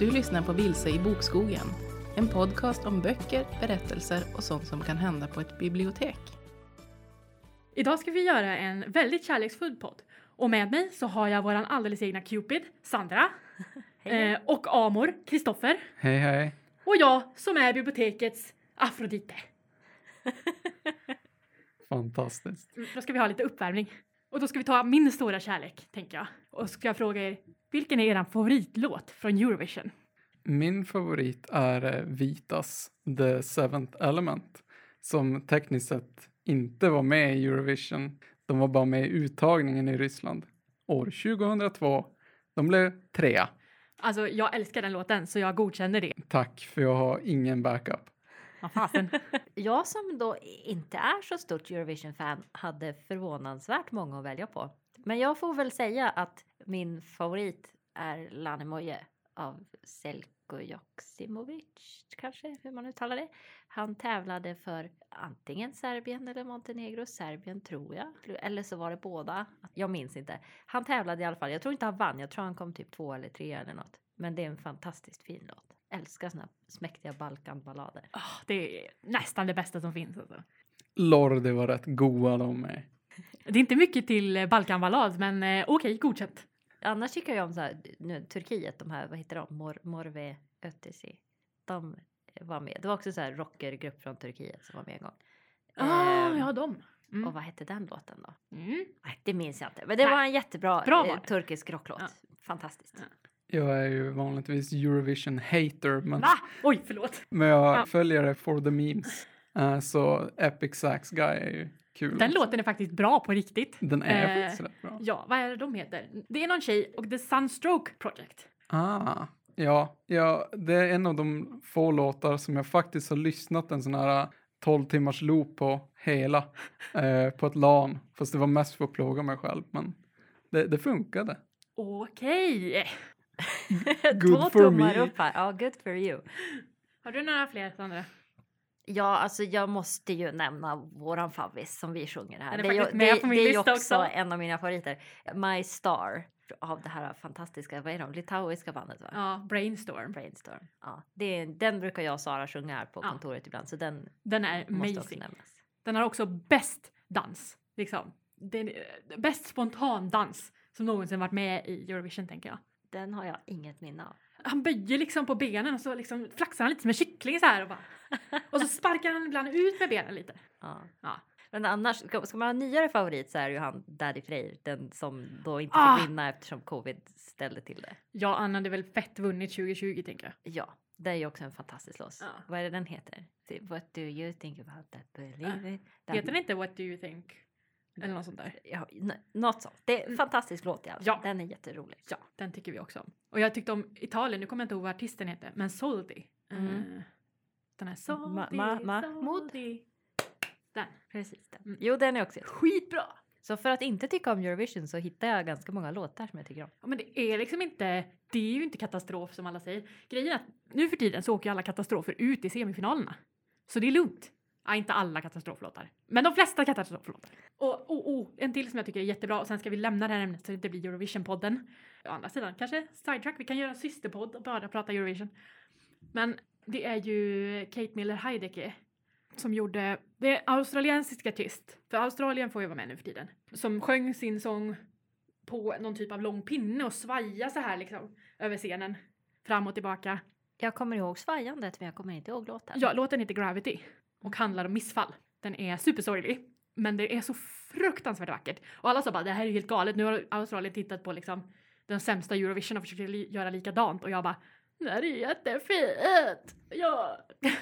Du lyssnar på Vilse i bokskogen. En podcast om böcker, berättelser och sånt som kan hända på ett bibliotek. Idag ska vi göra en väldigt kärleksfull podd. Och med mig så har jag våran alldeles egna Cupid, Sandra. eh, och Amor, Kristoffer. Hej hej. Och jag som är bibliotekets Afrodite. Fantastiskt. Mm, Då ska vi ha lite uppvärmning. Och då ska vi ta min stora kärlek, tänker jag. Och ska jag fråga er, vilken är er favoritlåt från Eurovision? Min favorit är eh, Vitas The Seventh Element som tekniskt sett inte var med i Eurovision. De var bara med i uttagningen i Ryssland år 2002. De blev trea. Alltså, jag älskar den låten, så jag godkänner det. Tack, för jag har ingen backup. Jag som då inte är så stort Eurovision-fan hade förvånansvärt många att välja på. Men jag får väl säga att min favorit är Lanemoje av Selko Joksimovic, kanske hur man uttalar det. Han tävlade för antingen Serbien eller Montenegro. Serbien tror jag. Eller så var det båda. Jag minns inte. Han tävlade i alla fall. Jag tror inte han vann. Jag tror han kom typ två eller tre eller något. Men det är en fantastiskt fin låt. Älskar såna smäktiga Balkanballader. Ah, det är nästan det bästa som finns. Alltså. Lorde var rätt goa de med. Det är inte mycket till Balkanballad, men eh, okej, godkänt. Annars tycker jag om så här, nu, Turkiet, de här, vad heter de, Mor, Morve Ötesi. De var med. Det var också så här rockergrupp från Turkiet som var med en gång. Ah, Ehm, ja, de. Mm. Och vad hette den låten då? Mm. Nej, det minns jag inte. Men det Nej. var en jättebra Bra eh, var turkisk rocklåt. Ja. Fantastiskt. Ja. Jag är ju vanligtvis Eurovision-hater, men, Va? Oj, förlåt. men jag Ja. följer det for the memes. Eh, så Epic Sax Guy är ju kul. Den också. låten är faktiskt bra på riktigt. Den är Eh, faktiskt rätt bra. Ja, vad är det de heter? Det är någon tjej och The Sunstroke Project. Ah, ja, ja, det är en av de få låtar som jag faktiskt har lyssnat en sån här 12 timmars loop på hela eh, på ett LAN. Fast det var mest för att plåga mig själv, men det, det funkade. Okej. Good Två for tummar me. upp här. Ja, good for you. Har du några fler, Sandra? Ja, alltså jag måste ju nämna våran favvis som vi sjunger här. Det är ju, det, det är också också. en av mina favoriter. My Star av det här fantastiska, vad är de, litauiska bandet va? Ja, Brainstorm. Brainstorm. Ja, det den brukar jag och Sara sjunga här på Ja. kontoret ibland så den Den är amazing. nämnas. Den har också bäst dans. Liksom. Den, bäst spontan dans som någonsin varit med i Eurovision, tänker jag. Den har jag inget minne av. Han böjer liksom på benen och så liksom flaxar han lite som en kyckling så här och bara. Och så sparkar han ibland ut med benen lite. Ja. Ja. Men annars, ska, man ha en nyare favorit så är det ju han Daddy Freyr, den som då inte Ah! fick vinna eftersom covid ställde till det. Ja, han hade väl fett vunnit 2020, tänker jag. Ja, det är ju också en fantastisk låt. Ja. Vad är det den heter? What do you think about that? Believe it? Heter den inte What do you think? Eller något sånt där. Ja, något sånt. Det är en fantastisk låt i alla fall. Ja. Den är jätterolig. Ja, den tycker vi också om. Och jag tyckte om Italien, nu kommer jag inte ihåg vad artisten heter, men Soldi. Mm. Eh, den här Soldi, Ma- ma- Mahmoud? Soldi. Den. Precis den. Mm. Jo, den är också Skitbra! Så för att inte tycka om Eurovision så hittar jag ganska många låtar som jag tycker om. Ja, men det är liksom inte, det är ju inte katastrof som alla säger. Grejen är att nu för tiden så åker ju alla katastrofer ut i semifinalerna. Så det är lugnt. Ja, inte alla katastroflåtar, men de flesta katastroflåtar. Och oh, oh, en till som jag tycker är jättebra och sen ska vi lämna det här ämnet så det inte blir Eurovision-podden. Å andra sidan, kanske sidetrack, vi kan göra en systerpodd och bara prata Eurovision. Men det är ju Kate Miller Heidecke som gjorde, det är australiensisk artist, för Australien får ju vara med nu för tiden, som sjöng sin sång på någon typ av lång pinne och svaja så här liksom över scenen. Fram och tillbaka. Jag kommer ihåg svajandet men jag kommer inte ihåg låten. Ja, låten heter Gravity och handlar om missfall. Den är supersorglig, men det är så fruktansvärt vackert. Och alla sa bara det här är helt galet, nu har Australien tittat på liksom den sämsta Eurovision och försöker li- göra likadant och jag bara det här är jättefint! Ja!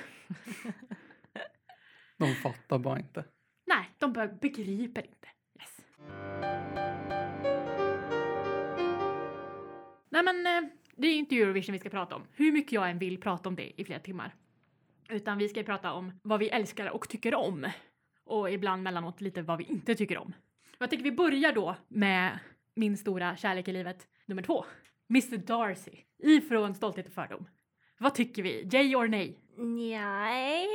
De fattar bara inte. Nej, de bara begriper inte. Yes. Nej men eh, det är inte Eurovision vi ska prata om. Hur mycket jag än vill prata om det i flera timmar. Utan vi ska prata om vad vi älskar och tycker om. Och ibland mellanåt lite vad vi inte tycker om. Jag tycker vi börjar då med min stora kärlek i livet nummer två. Mr Darcy ifrån Stolthet och fördom. Vad tycker vi? Yay or nej? Nej,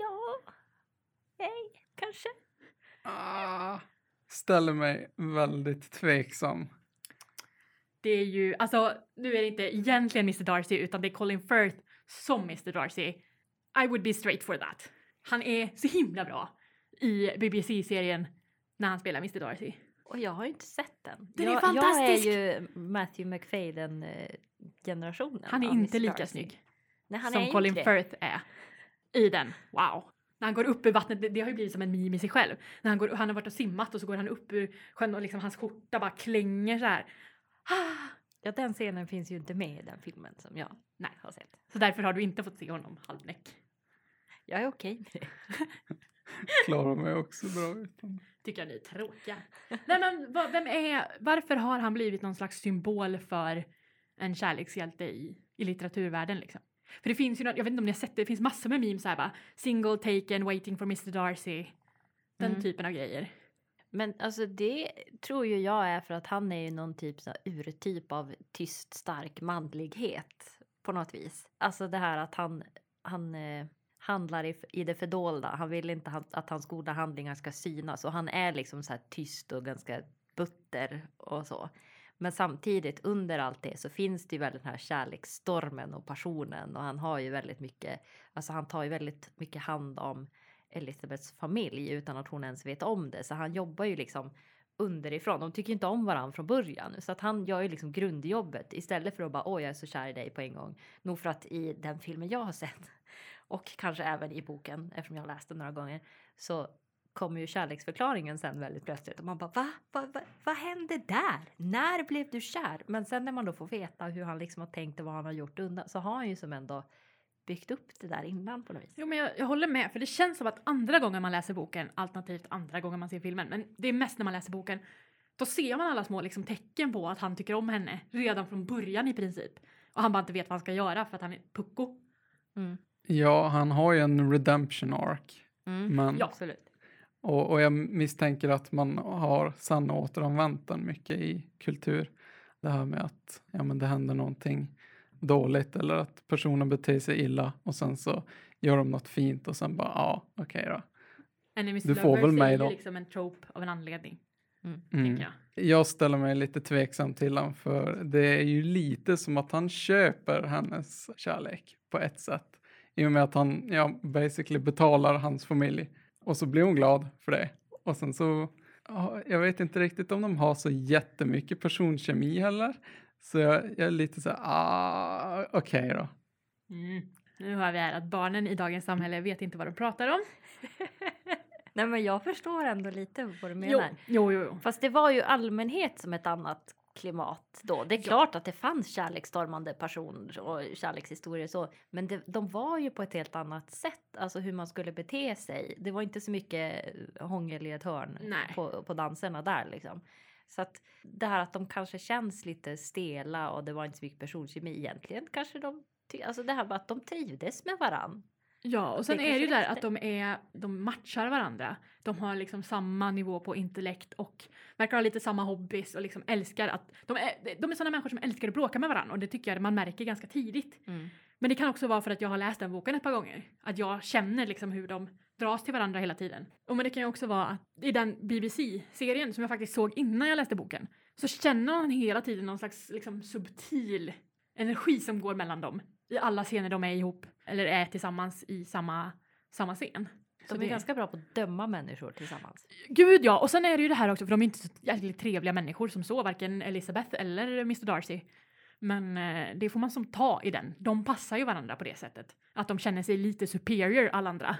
ja. Nej, kanske. Ah, ställer mig väldigt tveksam. Det är ju, alltså nu är det inte egentligen Mr Darcy utan det är Colin Firth som Mr Darcy. I would be straight for that. Han är så himla bra i BBC-serien när han spelar Mr Darcy. Och jag har ju inte sett den. Den är jag, fantastisk! Jag är ju Matthew McFadden-generationen. Han är inte Mr. lika Darcy. snygg Nej, han är som inte Colin. Firth är i den. Wow! När han går upp ur vattnet, det, det har ju blivit som en meme i sig själv. När han, går, han har varit och simmat och så går han upp ur sjön och liksom hans skjorta bara klänger så här. Ah! Ja, den scenen finns ju inte med i den filmen som jag Nej. har sett. Så därför har du inte fått se honom halvnäck. Jag är okej med det. Klarar mig också bra utan. Tycker jag ni är tråkiga. Nej men vad, vem är, varför har han blivit någon slags symbol för en kärlekshjälte i, i litteraturvärlden liksom? För det finns ju jag vet inte om ni har sett det, det finns massor med memes här bara single taken waiting for Mr Darcy. Den Mm. typen av grejer. Men alltså det tror ju jag är för att han är ju någon typ så urtyp av tyst stark manlighet på något vis. Alltså det här att han, han eh, handlar i, i det fördolda. Han vill inte han, att hans goda handlingar ska synas och han är liksom så här tyst och ganska butter och så. Men samtidigt under allt det så finns det ju väl den här kärleksstormen och passionen och han har ju väldigt mycket, alltså han tar ju väldigt mycket hand om Elizabeths familj utan att hon ens vet om det. Så han jobbar ju liksom underifrån. De tycker inte om varandra från början. Så att han gör ju liksom grundjobbet istället för att bara åh jag är så kär i dig på en gång. Nog för att i den filmen jag har sett och kanske även i boken eftersom jag har läst den några gånger så kommer ju kärleksförklaringen sen väldigt plötsligt och man bara va? va, va vad hände där? När blev du kär? Men sen när man då får veta hur han liksom har tänkt och vad han har gjort undan så har han ju som ändå byggt upp det där innan på något vis. Jo men jag, jag håller med för det känns som att andra gången man läser boken alternativt andra gången man ser filmen men det är mest när man läser boken då ser man alla små liksom, tecken på att han tycker om henne redan från början i princip. Och han bara inte vet vad han ska göra för att han är pucko. Mm. Ja, han har ju en redemption arc. Mm. Men, Ja. Absolut. och, och jag misstänker att man har sen återanvänt den mycket i kultur. Det här med att ja, men det händer någonting dåligt eller att personen beter sig illa och sen så gör de något fint och sen bara ja, okej då. Enemies Du får väl mig då. liksom en trope av en anledning. Mm. Mm. Jag. Jag ställer mig lite tveksam till honom för det är ju lite som att han köper hennes kärlek på ett sätt. I och med att han ja, basically betalar hans familj och så blir hon glad för det. Och sen så, ja, jag vet inte riktigt om de har så jättemycket personkemi heller. Så jag, jag är lite så här, ah, okej då. Mm. Nu har vi här att barnen i dagens samhälle vet inte vad de pratar om. Nej men jag förstår ändå lite vad du menar. jo, jo. jo. Fast det var ju allmänhet som ett annat klimat då. Det är Ja. klart att det fanns kärleksstormande personer och kärlekshistorier så, men det, de var ju på ett helt annat sätt, alltså hur man skulle bete sig. Det var inte så mycket hångel i ett hörn Nej. på, på danserna där liksom. Så att det här att de kanske känns lite stela och det var inte så mycket personkemi egentligen kanske de, alltså det här med att de trivdes med varann. Ja, och sen Det är det ju där att de, är, de matchar varandra. De har liksom samma nivå på intellekt och verkar ha lite samma hobbys och liksom älskar att... De är, de är sådana människor som älskar att bråka med varandra och det tycker jag man märker ganska tidigt. Men det kan också vara för att jag har läst den boken ett par gånger. Att jag känner liksom hur de dras till varandra hela tiden. Och men det kan ju också vara att i den BBC-serien som jag faktiskt såg innan jag läste boken så känner man hela tiden någon slags liksom subtil energi som går mellan dem i alla scener de är ihop eller är tillsammans i samma, samma scen. Så De är det- ganska bra på att döma människor tillsammans. Gud ja, och sen är det ju det här också för de är inte så jäkligt trevliga människor som så, varken Elizabeth eller Mr Darcy. Men eh, det får man som ta i den. De passar ju varandra på det sättet. Att de känner sig lite superior alla andra.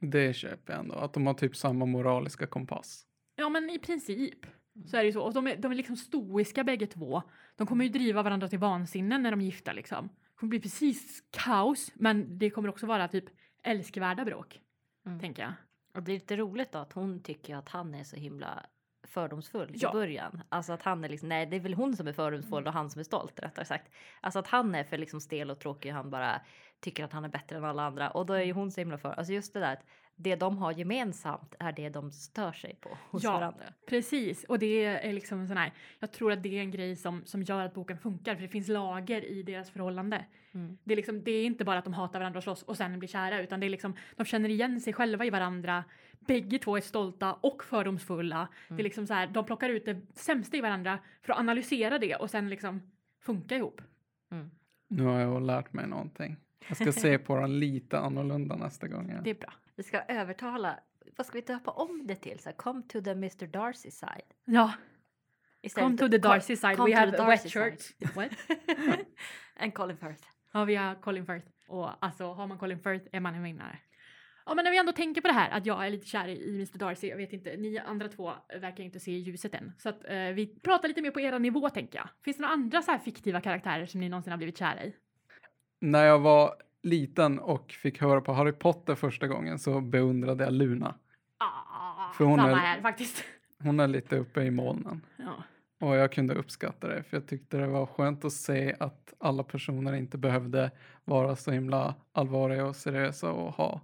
Det köper jag ändå, att de har typ samma moraliska kompass. Ja men i princip så är det ju så. Och de är, de är liksom stoiska bägge två. De kommer ju driva varandra till vansinne när de är gifta liksom. Det kommer bli precis kaos men det kommer också vara typ älskvärda bråk. Mm. Tänker jag. Och det är lite roligt då att hon tycker att han är så himla fördomsfull Ja. i början. Alltså att han är liksom, nej det är väl hon som är fördomsfull och han som är stolt rättare sagt. Alltså att han är för liksom stel och tråkig han bara tycker att han är bättre än alla andra och då är ju hon så himla för. Alltså just det där att det de har gemensamt är det de stör sig på hos Ja. varandra. Precis, och det är liksom en sån här, jag tror att det är en grej som, som gör att boken funkar, för det finns lager i deras förhållande. Mm. Det är, liksom, det är inte bara att de hatar varandra och slåss och sen blir kära, utan det är liksom, de känner igen sig själva i varandra. Bägge två är stolta och fördomsfulla. Det är liksom så här, de plockar ut det sämsta i varandra för att analysera det och sen liksom funka ihop. Mm. Nu har jag lärt mig någonting. Jag ska se på den lite annorlunda nästa gång. Ja. Det är bra. Vi ska övertala, vad ska vi döpa om det till? Så här, come to the Mr Darcy side. Ja, Istället come to the come- Darcy side, come we have a wet shirt. What? And Colin Firth. Ja, vi har Colin Firth. Och alltså, har man Colin Firth är man en vinnare. Ja, men när vi ändå tänker på det här att jag är lite kär i Mr Darcy, jag vet inte, ni andra två verkar inte se ljuset än. Så att eh, vi pratar lite mer på era nivå tänker jag. Finns det några andra så här fiktiva karaktärer som ni någonsin har blivit kära i? När jag var liten och fick höra på Harry Potter första gången så beundrade jag Luna. Ah, För hon samma är- här faktiskt. Hon är lite uppe i molnen. Ja. Och jag kunde uppskatta det, för jag tyckte det var skönt att se att alla personer inte behövde vara så himla allvarliga och seriösa och ha,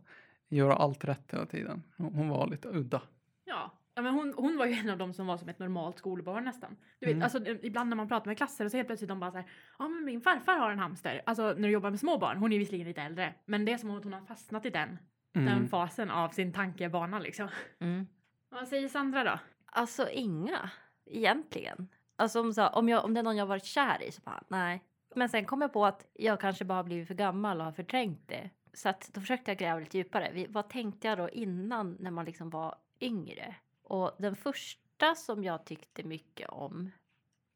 göra allt rätt hela tiden. Hon var lite udda. Ja. Ja, men hon, hon var ju en av dem som var som ett normalt skolbarn nästan. Du vet, Mm. alltså, eh, ibland när man pratar med klasser och så helt plötsligt de bara så här, ja men min farfar har en hamster. Alltså när du jobbar med små barn, hon är visserligen lite äldre, men det är som att hon har fastnat i den, den Mm. fasen av sin tankebana liksom. Mm. Vad säger Sandra då? Alltså inga, egentligen. Alltså om, så, om, jag, om det är någon jag varit kär i så bara nej. Men sen kom jag på att jag kanske bara har blivit för gammal och har förträngt det. Så att då försökte jag gräva lite djupare. Vi, vad tänkte jag då innan när man liksom var yngre? Och den första som jag tyckte mycket om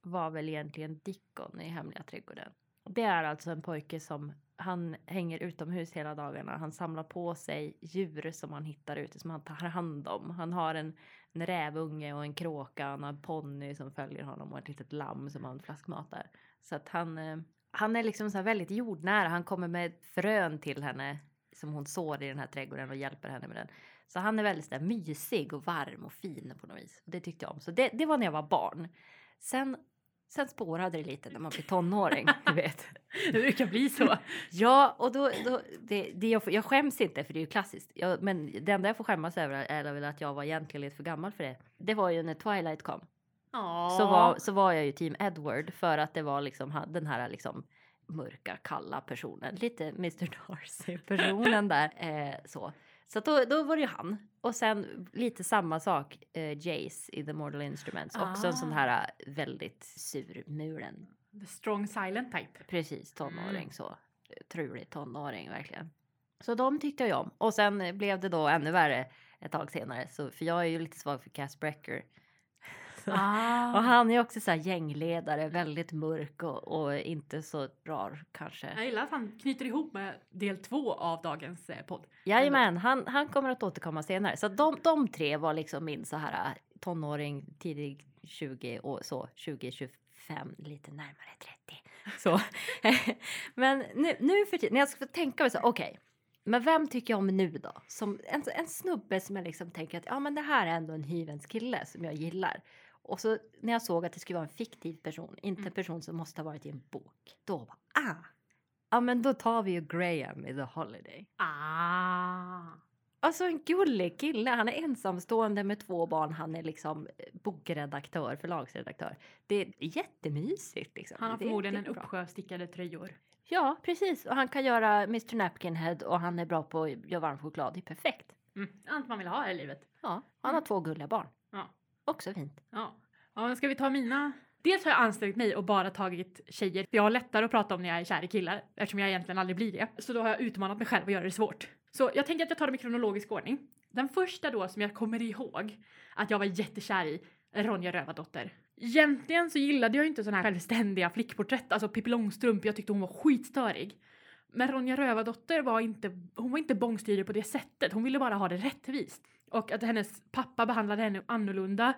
var väl egentligen Dickon i Hemliga trädgården. Det är alltså en pojke som han hänger utomhus hela dagarna. Han samlar på sig djur som han hittar ute som han tar hand om. Han har en, en rävunge och en kråka. Han har en ponny som följer honom och ett litet lamm som han flaskmatar. Så att han, eh, han är liksom så här väldigt jordnära. Han kommer med frön till henne som hon sår i den här trädgården och hjälper henne med den. Så han är väldigt så där mysig och varm och fin på något vis. Det tyckte jag om. Så det, det var när jag var barn. Sen, sen spårade det lite när man blir tonåring. du vet. Det brukar bli så. Ja, och då, då det, det jag, jag skäms inte för det är ju klassiskt. Jag, men det enda jag får skämmas över är väl att jag var egentligen lite för gammal för det. Det var ju när Twilight kom. Så var, så var jag ju team Edward för att det var liksom den här liksom mörka, kalla personen. Lite Mr Darcy-personen där. Eh, så så då, då var det ju han. Och sen lite samma sak, eh, Jace i The Mortal Instruments. Också en sån Ah. här eh, väldigt surmulen The strong silent type. Precis, tonåring Mm. så. Trulig tonåring verkligen. Så de tyckte jag om. Och sen blev det då ännu värre ett tag senare. Så, för jag är ju lite svag för Cass Brecker. Ah. Och han är också så här gängledare, väldigt mörk och, och inte så rar kanske. Jag gillar att han knyter ihop med del två av dagens eh, podd. Jajamän, han, han kommer att återkomma senare. Så de, de tre var liksom min så här äh, tonåring, tidig 20 och så 20, 25, lite närmare 30. Så. men nu, nu för tiden, när jag ska tänka mig så, okej. men vem tycker jag om nu då? Som en, en snubbe som jag liksom tänker att ja men det här är ändå en hyvens kille som jag gillar. Och så när jag såg att det skulle vara en fiktiv person, inte en Mm. person som måste ha varit i en bok. Då var ah! Ja men då tar vi ju Graham i The Holiday. Ah. Alltså en gullig kille. Han är ensamstående med två barn. Han är liksom eh, bokredaktör, förlagsredaktör. Det är jättemysigt. Liksom. Han har förmodligen en uppsjö stickade tröjor. Ja, precis. Och han kan göra Mr Napkinhead och han är bra på att göra varm choklad. Det är perfekt. Mm. Allt man vill ha i livet. Ja, han har Mm. två gulliga barn. Ja. Också fint. Ja. ja, ska vi ta mina? Dels har jag ansträngt mig och bara tagit tjejer. Jag har lättare att prata om när jag är kär i killar eftersom jag egentligen aldrig blir det. Så då har jag utmanat mig själv och göra det svårt. Så jag tänker att jag tar dem i kronologisk ordning. Den första då som jag kommer ihåg att jag var jättekär i Ronja Rövardotter. Egentligen så gillade jag ju inte såna här självständiga flickporträtt, alltså Pippi Långstrump, jag tyckte hon var skitstörig. Men Ronja Rövardotter var inte, hon var inte bångstyrig på det sättet, hon ville bara ha det rättvist. Och att hennes pappa behandlade henne annorlunda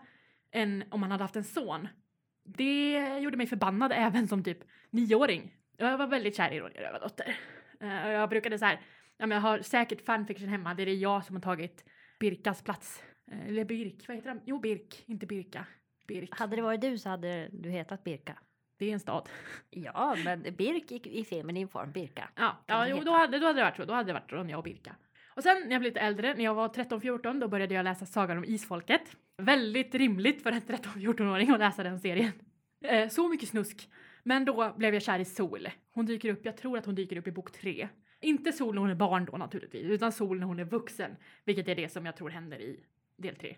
än om han hade haft en son. Det gjorde mig förbannad även som typ nioåring. Jag var väldigt kär i Ronja Rövardotter. Eh, och jag brukade så här, ja men jag har säkert fanfiction hemma, det är jag som har tagit Birkas plats. Eh, Eller Birk, vad heter han? Jo, Birk, inte Birka. Birk. Hade det varit du så hade du hetat Birka. Det är en stad. Ja, men Birk i, i feminin form, Birka. Ja, ja jo, då hade, då hade det varit så. Då hade det varit Ronja och Birka. Och sen när jag blev lite äldre, när jag var 13-14, då började jag läsa Sagan om Isfolket. Väldigt rimligt för en 13-14-åring att läsa den serien. Eh, så mycket snusk. Men då blev jag kär i Sol. Hon dyker upp, jag tror att hon dyker upp i bok tre. Inte Sol när hon är barn då naturligtvis, utan Sol när hon är vuxen. Vilket är det som jag tror händer i del tre.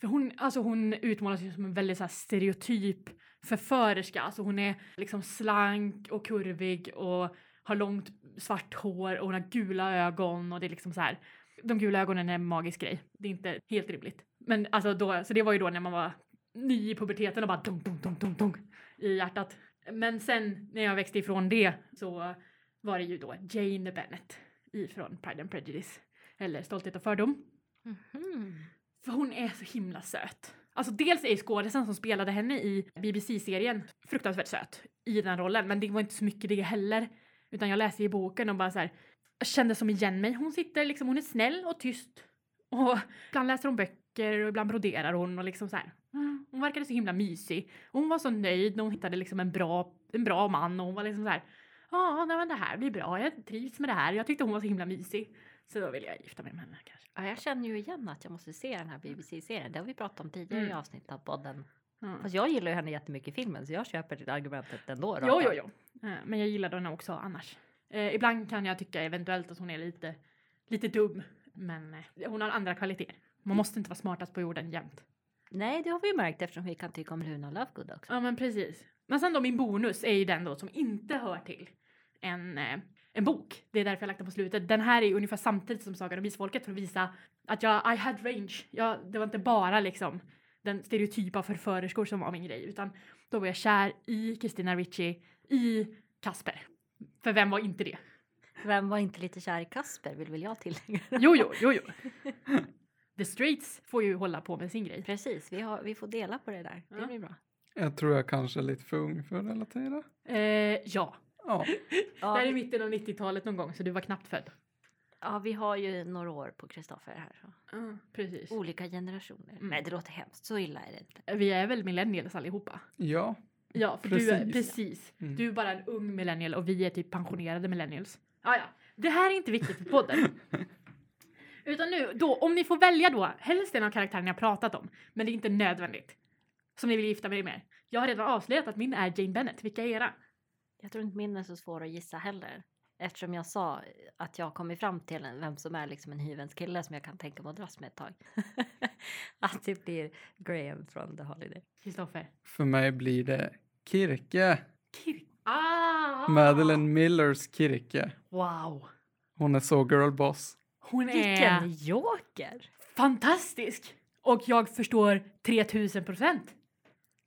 För hon, alltså hon utmålas ju som en väldigt så här stereotyp förförerska. Alltså hon är liksom slank och kurvig och har långt svart hår och hon har gula ögon och det är liksom så här. De gula ögonen är en magisk grej. Det är inte helt rimligt. Men alltså då, så det var ju då när man var ny i puberteten och bara dunk, dunk, dunk, dunk, dunk i hjärtat. Men sen när jag växte ifrån det så var det ju då Jane Bennett ifrån Pride and Prejudice. Eller Stolthet och fördom. Mhm. För hon är så himla söt. Alltså dels är skådisen som spelade henne i BBC-serien fruktansvärt söt i den rollen, men det var inte så mycket det heller. Utan jag läste i boken och bara så här, kände som igen mig. Hon sitter liksom, hon är snäll och tyst. Och ibland läser hon böcker och ibland broderar hon och liksom så här. Hon verkade så himla mysig. Och hon var så nöjd när hon hittade liksom en bra, en bra man och hon var liksom så här. Ja, nej, men det här blir bra. Jag trivs med det här. Jag tyckte hon var så himla mysig. Så då ville jag gifta mig med henne kanske. Ja, jag känner ju igen att jag måste se den här BBC-serien. Det har vi pratat om tidigare i Mm. avsnitt av podden. Ja. Fast jag gillar ju henne jättemycket i filmen så jag köper det argumentet ändå. Jo, jo, jo. Eh, Men jag gillar henne också annars. Eh, ibland kan jag tycka eventuellt att hon är lite, lite dum. Men eh, hon har andra kvaliteter. Man måste inte vara smartast på jorden jämt. Nej, det har vi ju märkt eftersom vi kan tycka om Luna Lovegood också. Ja, men precis. Men sen då min bonus är ju den då som inte hör till en, eh, en bok. Det är därför jag lagt den på slutet. Den här är ungefär samtidigt som Sagan om Isfolket för att visa att jag, I had range. Jag, det var inte bara liksom den stereotypa förförerskor som var min grej, utan då var jag kär i Christina Ricci, i Kasper. För vem var inte det? Vem var inte lite kär i Kasper vill väl jag tillägga. Jo, jo, jo, jo. The Straits får ju hålla på med sin grej. Precis, vi, har, vi får dela på det där. Det Ja. blir bra. Jag tror jag kanske är lite för ung för att relatera. Eh, ja, Ja, det här är mitten av 90-talet någon gång, så du var knappt född. Ja, vi har ju några år på Kristoffer här. Så. Mm, precis. Olika generationer. Mm. Nej, det låter hemskt. Så illa är det inte. Vi är väl millennials allihopa? ja, Ja, för du är Precis. precis. Mm. Du är bara en ung millennial och vi är typ pensionerade millennials. Ah, ja, det här är inte viktigt för podden. Utan nu, då, om ni får välja då, helst en av karaktärerna jag pratat om, men det är inte nödvändigt. Som ni vill gifta med mer. Jag har redan avslöjat att min är Jane Bennett. Vilka är era? Jag tror inte min är så svår att gissa heller. Eftersom jag sa att jag kommit fram till en- vem som är liksom en hyvens kille som jag kan tänka mig att dras med ett tag. att det blir Graham från The Holiday. Kristoffer? för mig blir det Kirke. Kirk. Ah! Madeleine Millers Kirke. Wow! Hon är så girlboss. Hon är Vilken joker! fantastisk! Och jag förstår 3000 procent.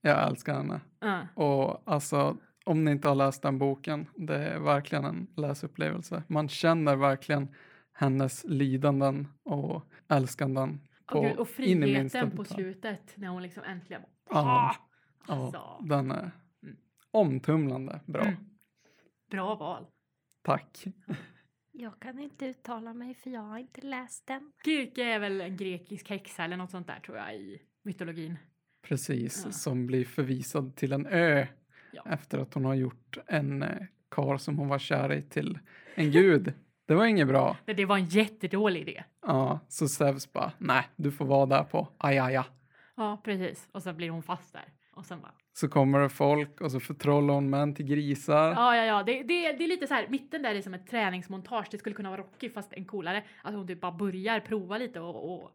Jag älskar henne. Uh. Och alltså, om ni inte har läst den boken, det är verkligen en läsupplevelse. Man känner verkligen hennes lidanden och älskanden på Och, gud, och friheten på slutet när hon liksom äntligen Ja, Ah! ja, Alltså. den är Mm. omtumlande bra. Mm. Bra val. Tack. Jag kan inte uttala mig för jag har inte läst den. Kirke är väl en grekisk häxa eller något sånt där tror jag i mytologin. Precis, Ja. som blir förvisad till en ö Ja. efter att hon har gjort en eh, kar som hon var kär i till en gud. Det var inget bra. Men det var en jättedålig idé. Ja, så Zeus bara, nej, du får vara där på ajaja. Ja, precis. Och så blir hon fast där. Och sen bara... Så kommer det folk och så förtrollar hon män till grisar. Ja, ja, ja. Det, det, det är lite så här, mitten där är som ett träningsmontage. Det skulle kunna vara Rocky fast en coolare. Att hon typ bara börjar prova lite och, och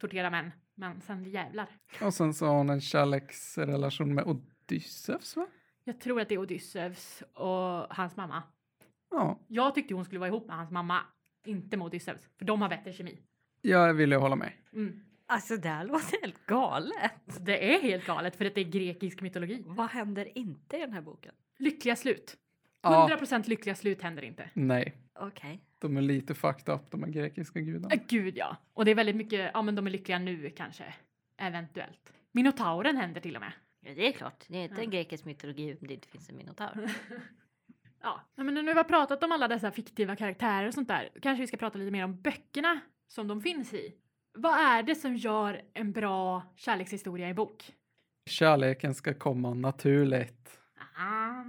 tortera män. Men sen jävlar. Och sen så har hon en kärleksrelation med Odysseus, va? Jag tror att det är Odysseus och hans mamma. Ja, Jag tyckte hon skulle vara ihop med hans mamma. Inte med Odysseus. För de har bättre kemi. jag ville hålla med. Mm. Alltså det här låter helt galet. Det är helt galet för det är grekisk mytologi. Vad händer inte i den här boken? Lyckliga slut. Ja, 100% lyckliga slut händer inte. nej, Okej. de är lite fucked up, de här grekiska gudarna. Gud ja. Och det är väldigt mycket, ja men de är lyckliga nu kanske. Eventuellt. Minotauren händer till och med. Ja, det är klart. Det är inte Ja. en grekisk mytologi om det inte finns en minotaur. Ja, men nu har vi pratat om alla dessa fiktiva karaktärer och sånt där. Kanske vi ska prata lite mer om böckerna som de finns i. Vad är det som gör en bra kärlekshistoria i bok? Kärleken ska komma naturligt. Ah,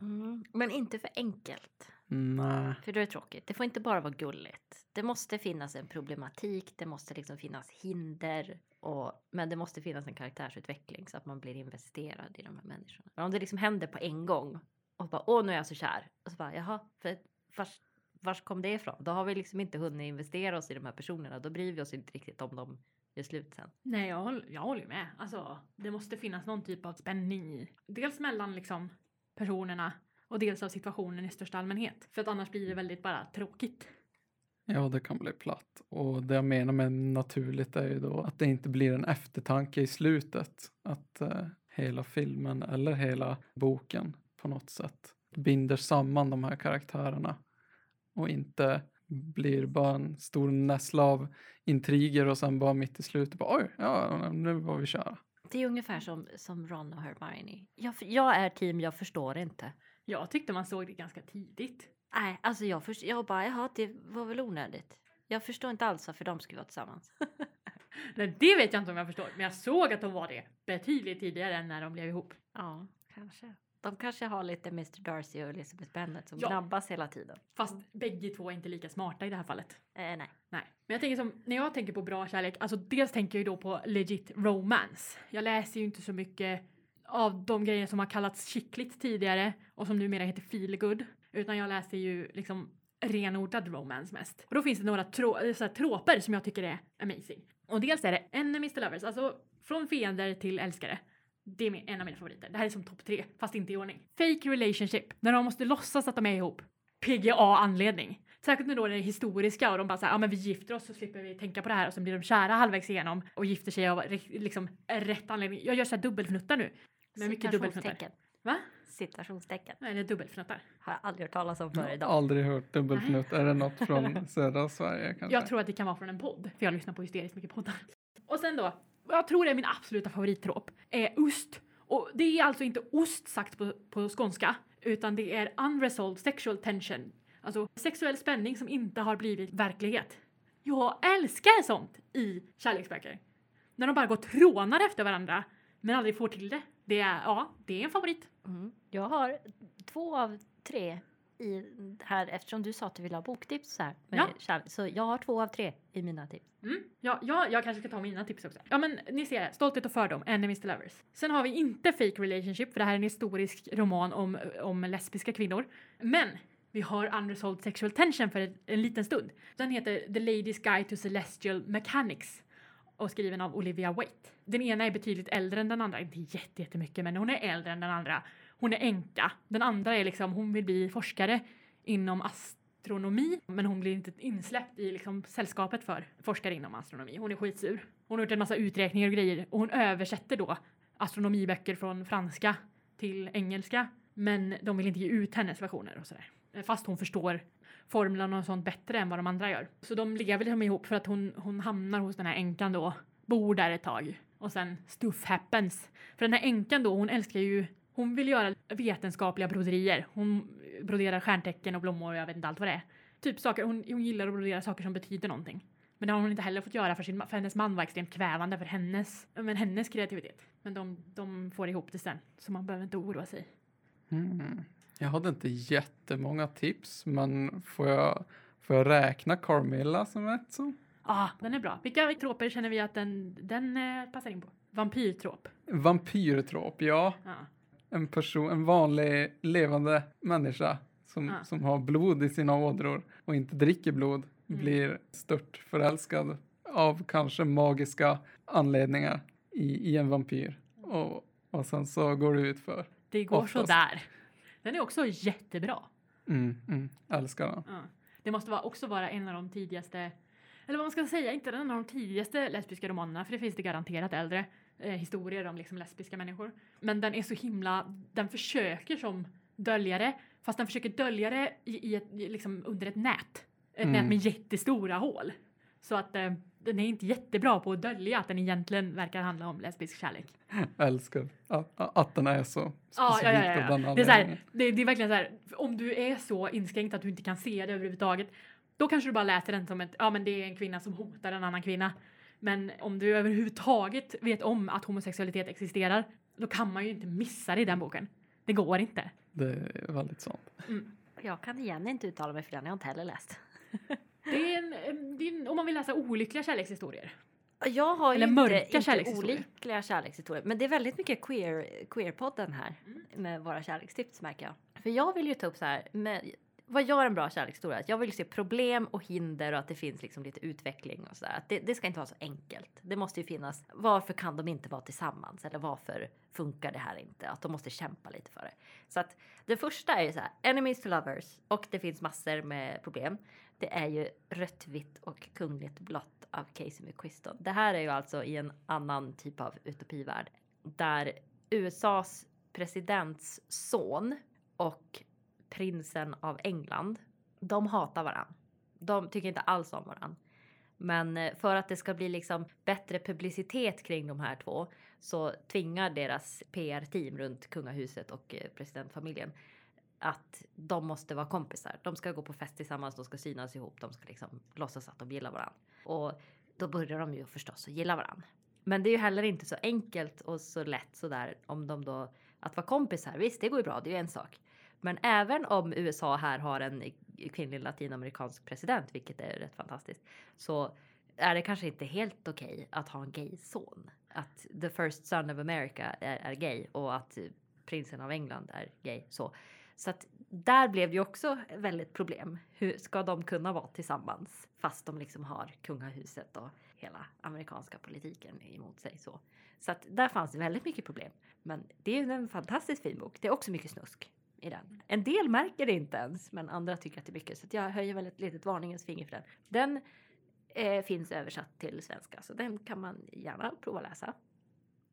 Mm. Men inte för enkelt. Nej. För då är det tråkigt. Det får inte bara vara gulligt. Det måste finnas en problematik, det måste liksom finnas hinder. Och, men det måste finnas en karaktärsutveckling så att man blir investerad i de här människorna. Men om det liksom händer på en gång och bara åh nu är jag så kär. Och så bara jaha, för vars, vars kom det ifrån? Då har vi liksom inte hunnit investera oss i de här personerna. Då bryr vi oss inte riktigt om dem gör slut sen. Nej, jag håller, jag håller med. Alltså, det måste finnas någon typ av spänning i. Dels mellan liksom personerna och dels av situationen i största allmänhet. För att annars blir det väldigt bara tråkigt. Ja, det kan bli platt. Och det jag menar med naturligt är ju då att det inte blir en eftertanke i slutet. Att eh, hela filmen eller hela boken på något sätt binder samman de här karaktärerna. Och inte blir bara en stor nässla av intriger och sen bara mitt i slutet bara oj, ja, nu var vi kära. Det är ungefär som, som Ron och Hermione. Jag, jag är team, jag förstår inte. Jag tyckte man såg det ganska tidigt. Nej, alltså jag, först, jag bara, jaha, det var väl onödigt. Jag förstår inte alls varför de skulle vara tillsammans. Nej, det vet jag inte om jag förstår. Men jag såg att de var det betydligt tidigare än när de blev ihop. ja, kanske. De kanske har lite Mr Darcy och Elizabeth Bennet som Ja. gnabbas hela tiden. Fast bägge två är inte lika smarta i det här fallet. Eh, nej. Nej. Men jag tänker som, när jag tänker på bra kärlek, alltså dels tänker jag ju då på legit romance. Jag läser ju inte så mycket av de grejer som har kallats chickligt tidigare och som numera heter feelgood. Utan jag läser ju liksom renodlad romance mest. Och då finns det några tro, eh, så här, tråper som jag tycker är amazing. Och dels är det enemies to lovers, alltså från fiender till älskare. Det är en av mina favoriter. Det här är som topp tre, fast inte i ordning. Fake relationship, när de måste låtsas att de är ihop. PGA anledning. Särskilt när då det är historiska och de bara såhär, ja men vi gifter oss så slipper vi tänka på det här och sen blir de kära halvvägs igenom och gifter sig av liksom rätt anledning. Jag gör såhär dubbelfnuttar nu. Med mycket. Citationstecken. Va? Citationstecken. Nej, det är dubbelfnuttar. Har jag aldrig hört talas om Jag förr har idag. aldrig hört dubbelfnutt. Är det något från södra Sverige kanske? Jag tror att det kan vara från en podd, för jag lyssnar på hysteriskt mycket poddar. Och sen då, jag tror det är min absoluta favorittrop, är ost. Och det är alltså inte ost sagt på, på skånska, utan det är unresolved sexual tension. Alltså sexuell spänning som inte har blivit verklighet. Jag älskar sånt i kärleksböcker. När de bara går trånar efter varandra, men aldrig får till det. Det är, ja, det är en favorit. Mm. Jag har två av tre i här eftersom du sa att du ville ha boktips så här. Ja. kärlek. Så jag har två av tre i mina tips. Mm. Ja, ja, jag kanske ska ta mina tips också. Ja, men ni ser, Stolthet och fördom, Enemies to lovers. Sen har vi inte Fake relationship, för det här är en historisk roman om, om lesbiska kvinnor. Men vi har Unresolved sexual tension för en, en liten stund. Den heter The Lady's Guide to Celestial Mechanics och skriven av Olivia Waite. Den ena är betydligt äldre än den andra, inte jätte- jättemycket, men hon är äldre än den andra. Hon är änka. Den andra är liksom, hon vill bli forskare inom astronomi, men hon blir inte insläppt i liksom sällskapet för forskare inom astronomi. Hon är skitsur. Hon har gjort en massa uträkningar och grejer och hon översätter då astronomiböcker från franska till engelska, men de vill inte ge ut hennes versioner och sådär. Fast hon förstår formlerna och sånt bättre än vad de andra gör. Så de lever liksom ihop för att hon, hon hamnar hos den här änkan då, bor där ett tag och sen stuff happens. För den här änkan då, hon älskar ju hon vill göra vetenskapliga broderier. Hon broderar stjärntecken och blommor och jag vet inte allt vad det är. Typ saker, hon, hon gillar att brodera saker som betyder någonting. Men det har hon inte heller fått göra för, sin, för hennes man var extremt kvävande för hennes, men hennes kreativitet. Men de, de får ihop det sen, så man behöver inte oroa sig. Mm. Jag hade inte jättemånga tips, men får jag, får jag räkna Carmilla som ett så? Ah, den är bra. Vilka troper känner vi att den, den eh, passar in på? Vampyrtrop. Vampyrtrop, ja. Ja. En person, en vanlig levande människa som, Ja. som har blod i sina ådror och inte dricker blod Mm. blir stört förälskad av kanske magiska anledningar i, i en vampyr. Och, och sen så går det ut för. Det går Oftast. sådär. Den är också jättebra. Mm, mm, älskar den. Ja. Det måste vara, också vara en av de tidigaste, eller vad man ska säga, inte en av de tidigaste lesbiska romanerna, för det finns det garanterat äldre eh, historier om liksom lesbiska människor. Men den är så himla, den försöker som dölja det, fast den försöker dölja det i, i ett, i, liksom under ett nät. Ett Mm. nät med jättestora hål. Så att eh, den är inte jättebra på att dölja att den egentligen verkar handla om lesbisk kärlek. Älskar att, den är så specifikt Ja, ja, ja, ja, den Det, är så här, det, det är verkligen så här, om du är så inskränkt att du inte kan se det överhuvudtaget, då kanske du bara läser den som ett, ja men det är en kvinna som hotar en annan kvinna. Men om du överhuvudtaget vet om att homosexualitet existerar, då kan man ju inte missa det i den boken. Det går inte. Det är väldigt sant. Mm. Jag kan igen inte uttala mig för den, jag har inte heller läst. Det är en, en, det är en, om man vill läsa olyckliga kärlekshistorier. Jag har Eller ju mörka inte, inte kärlekshistorier. olyckliga kärlekshistorier, men det är väldigt mycket queer, queer-podden här Mm. med våra kärlekstips märker jag. För jag vill ju ta upp så här, med, vad gör en bra kärlekshistoria? Jag vill se problem och hinder och att det finns liksom lite utveckling och sådär. Det, det ska inte vara så enkelt. Det måste ju finnas, varför kan de inte vara tillsammans? Eller varför funkar det här inte? Att de måste kämpa lite för det. Så att det första är ju så här, enemies to lovers och det finns massor med problem. Det är ju rött, vitt och kungligt blått av Casey McQuiston. Det här är ju alltså i en annan typ av utopivärld där USAs presidents son och prinsen av England, de hatar varann. De tycker inte alls om varann. Men eh, för att det ska bli liksom bättre publicitet kring de här två så tvingar deras PR-team runt kungahuset och eh, presidentfamiljen att de måste vara kompisar. De ska gå på fest tillsammans, de ska synas ihop, de ska liksom låtsas att de gillar varandra. Och då börjar de ju förstås att gilla varandra. Men det är ju heller inte så enkelt och så lätt sådär om de då att vara kompisar. Visst, det går ju bra, det är ju en sak. Men även om USA här har en kvinnlig latinamerikansk president, vilket är rätt fantastiskt, så är det kanske inte helt okej att ha en gay son. Att the first son of America är, är gay och att prinsen av England är gay. Så, så att där blev det ju också väldigt problem. Hur ska de kunna vara tillsammans fast de liksom har kungahuset och hela amerikanska politiken emot sig så. Så att där fanns det väldigt mycket problem. Men det är ju en fantastiskt fin bok. Det är också mycket snusk i den. En del märker det inte ens, men andra tycker att det är mycket. Så att jag höjer väl ett litet varningens finger för den. Den eh, finns översatt till svenska, så den kan man gärna prova läsa.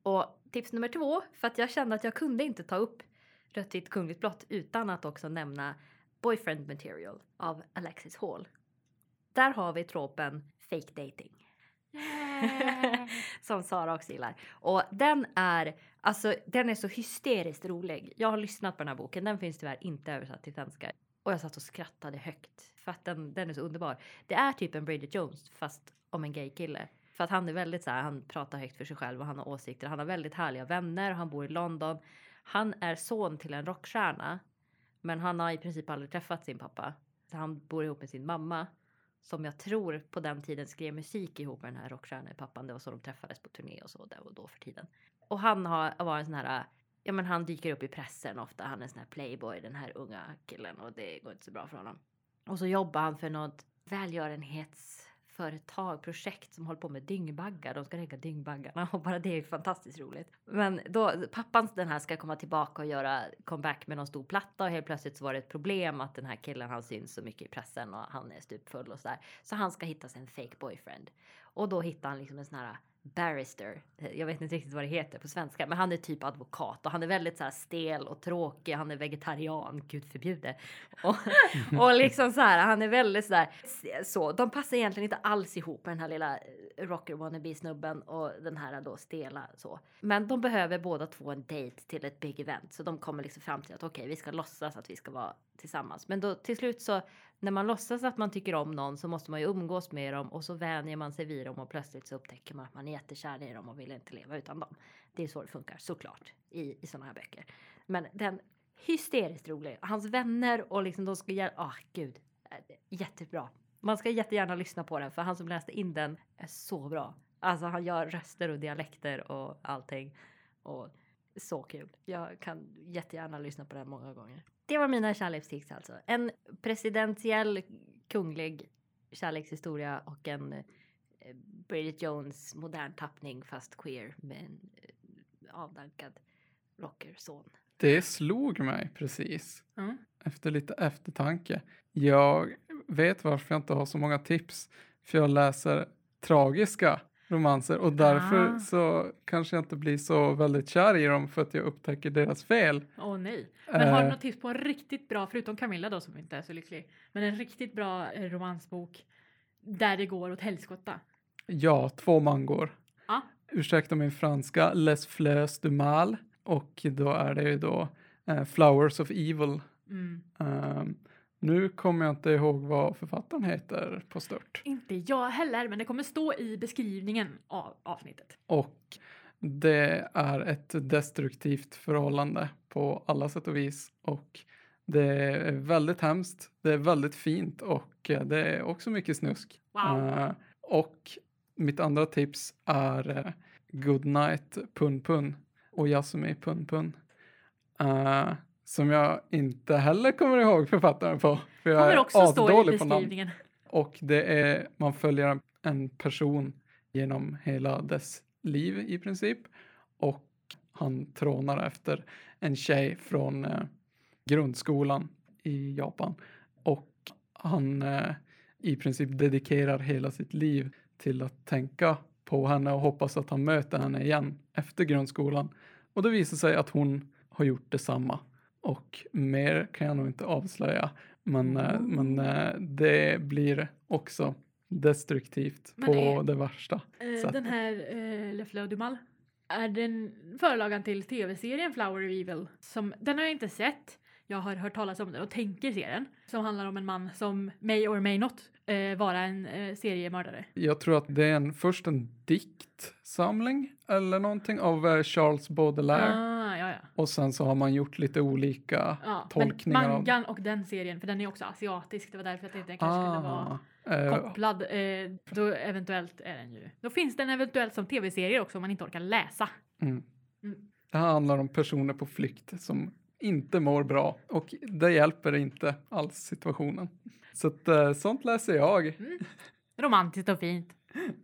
Och tips nummer två, för att jag kände att jag kunde inte ta upp Rött, vitt, kungligt, blått utan att också nämna Boyfriend Material av Alexis Hall. Där har vi tropen fake dating. Som Sara också gillar. Och den är, alltså, den är så hysteriskt rolig. Jag har lyssnat på den här boken. Den finns tyvärr inte översatt till svenska. Och jag satt och skrattade högt. För att den, den är så underbar. Det är typ en Bridget Jones fast om en gay kille. För att han är väldigt så här, han pratar högt för sig själv och han har åsikter. Han har väldigt härliga vänner. Han bor i London. Han är son till en rockstjärna. Men han har i princip aldrig träffat sin pappa. Så han bor ihop med sin mamma. Som jag tror på den tiden skrev musik ihop med den här rockstjärnepappan. Det var så de träffades på turné och så där och då för tiden. Och han har varit en sån här, ja men han dyker upp i pressen ofta. Han är en sån här playboy, den här unga killen och det går inte så bra för honom. Och så jobbar han för något företag, projekt som håller på med dyngbaggar. De ska lägga dyngbaggarna och bara det är fantastiskt roligt. Men då, pappan den här ska komma tillbaka och göra comeback med någon stor platta och helt plötsligt så var det ett problem att den här killen han syns så mycket i pressen och han är stupfull och sådär. Så han ska hitta sig en fake boyfriend. Och då hittar han liksom en sån här barrister. Eh, jag vet inte riktigt vad det heter på svenska, men han är typ advokat och han är väldigt så här stel och tråkig. Han är vegetarian, gud förbjude. Och, och liksom så här, han är väldigt så där så. De passar egentligen inte alls ihop med den här lilla eh, rocker wannabe snubben och den här då stela så. Men de behöver båda två en dejt till ett big event, så de kommer liksom fram till att okej, vi ska låtsas att vi ska vara tillsammans. Men då till slut så när man låtsas att man tycker om någon så måste man ju umgås med dem och så vänjer man sig vid dem och plötsligt så upptäcker man att man är jättekär i dem och vill inte leva utan dem. Det är så det funkar såklart i, i sådana här böcker. Men den hysteriskt rolig. Hans vänner och liksom de ska göra, ah gud, eh, jättebra. Man ska jättegärna lyssna på den för han som läste in den är så bra. Alltså han gör röster och dialekter och allting. Och så kul. Jag kan jättegärna lyssna på den många gånger. Det var mina kärlekstips alltså. En presidentiell kunglig kärlekshistoria och en eh, Bridget Jones modern tappning fast queer med en eh, avdankad rockerson. Det slog mig precis Mm. efter lite eftertanke. Jag vet varför jag inte har så många tips. För jag läser tragiska romanser och därför Ah. så kanske jag inte blir så väldigt kär i dem för att jag upptäcker deras fel. Åh nej. Men har du Eh. något tips på en riktigt bra, förutom Camilla då som inte är så lycklig, men en riktigt bra eh, romansbok där det går åt helskotta? Ja, två mangor. Ja. Ursäkta min franska, Les Fleurs du Mal. Och då är det ju då eh, Flowers of Evil. Mm. Ehm, nu kommer jag inte ihåg vad författaren heter på stört. Inte jag heller, men det kommer stå i beskrivningen av avsnittet. Och det är ett destruktivt förhållande på alla sätt och vis. Och det är väldigt hemskt, det är väldigt fint och det är också mycket snusk. Wow. Eh, och mitt andra tips är uh, Goodnight Pun Pun och Yasumi Pun Pun. Eh, som jag inte heller kommer ihåg författaren på. För jag Kommer är också stå i beskrivningen. Och det är, man följer en, en person genom hela dess liv i princip. Och han trånar efter en tjej från eh, grundskolan i Japan. Och han eh, i princip dedikerar hela sitt liv till att tänka på henne och hoppas att han möter henne igen efter grundskolan. Och det visar sig att hon har gjort detsamma. Och mer kan jag nog inte avslöja. Men, eh, men eh, det blir också destruktivt Men på är- det värsta. Eh, den här eh, Le Fleur du Mal, är den förlagan till tv-serien Flower of Evil? Som, den har jag inte sett. Jag har hört talas om den och tänker se den. Som handlar om en man som may or may not eh, vara en eh, seriemördare. Jag tror att det är en, först en diktsamling eller någonting av eh, Charles Baudelaire. Ah, ja, ja. Och sen så har man gjort lite olika ja. tolkningar Men av... mangan och den serien, för den är också asiatisk, det var därför jag tänkte den kanske skulle vara Ah, eh, kopplad. Eh, då eventuellt är den ju... Då finns den eventuellt som tv-serie också om man inte orkar läsa. mm. Mm. Det här handlar om personer på flykt som inte mår bra och det hjälper inte alls situationen. Så att, eh, sånt läser jag. Romantiskt och fint.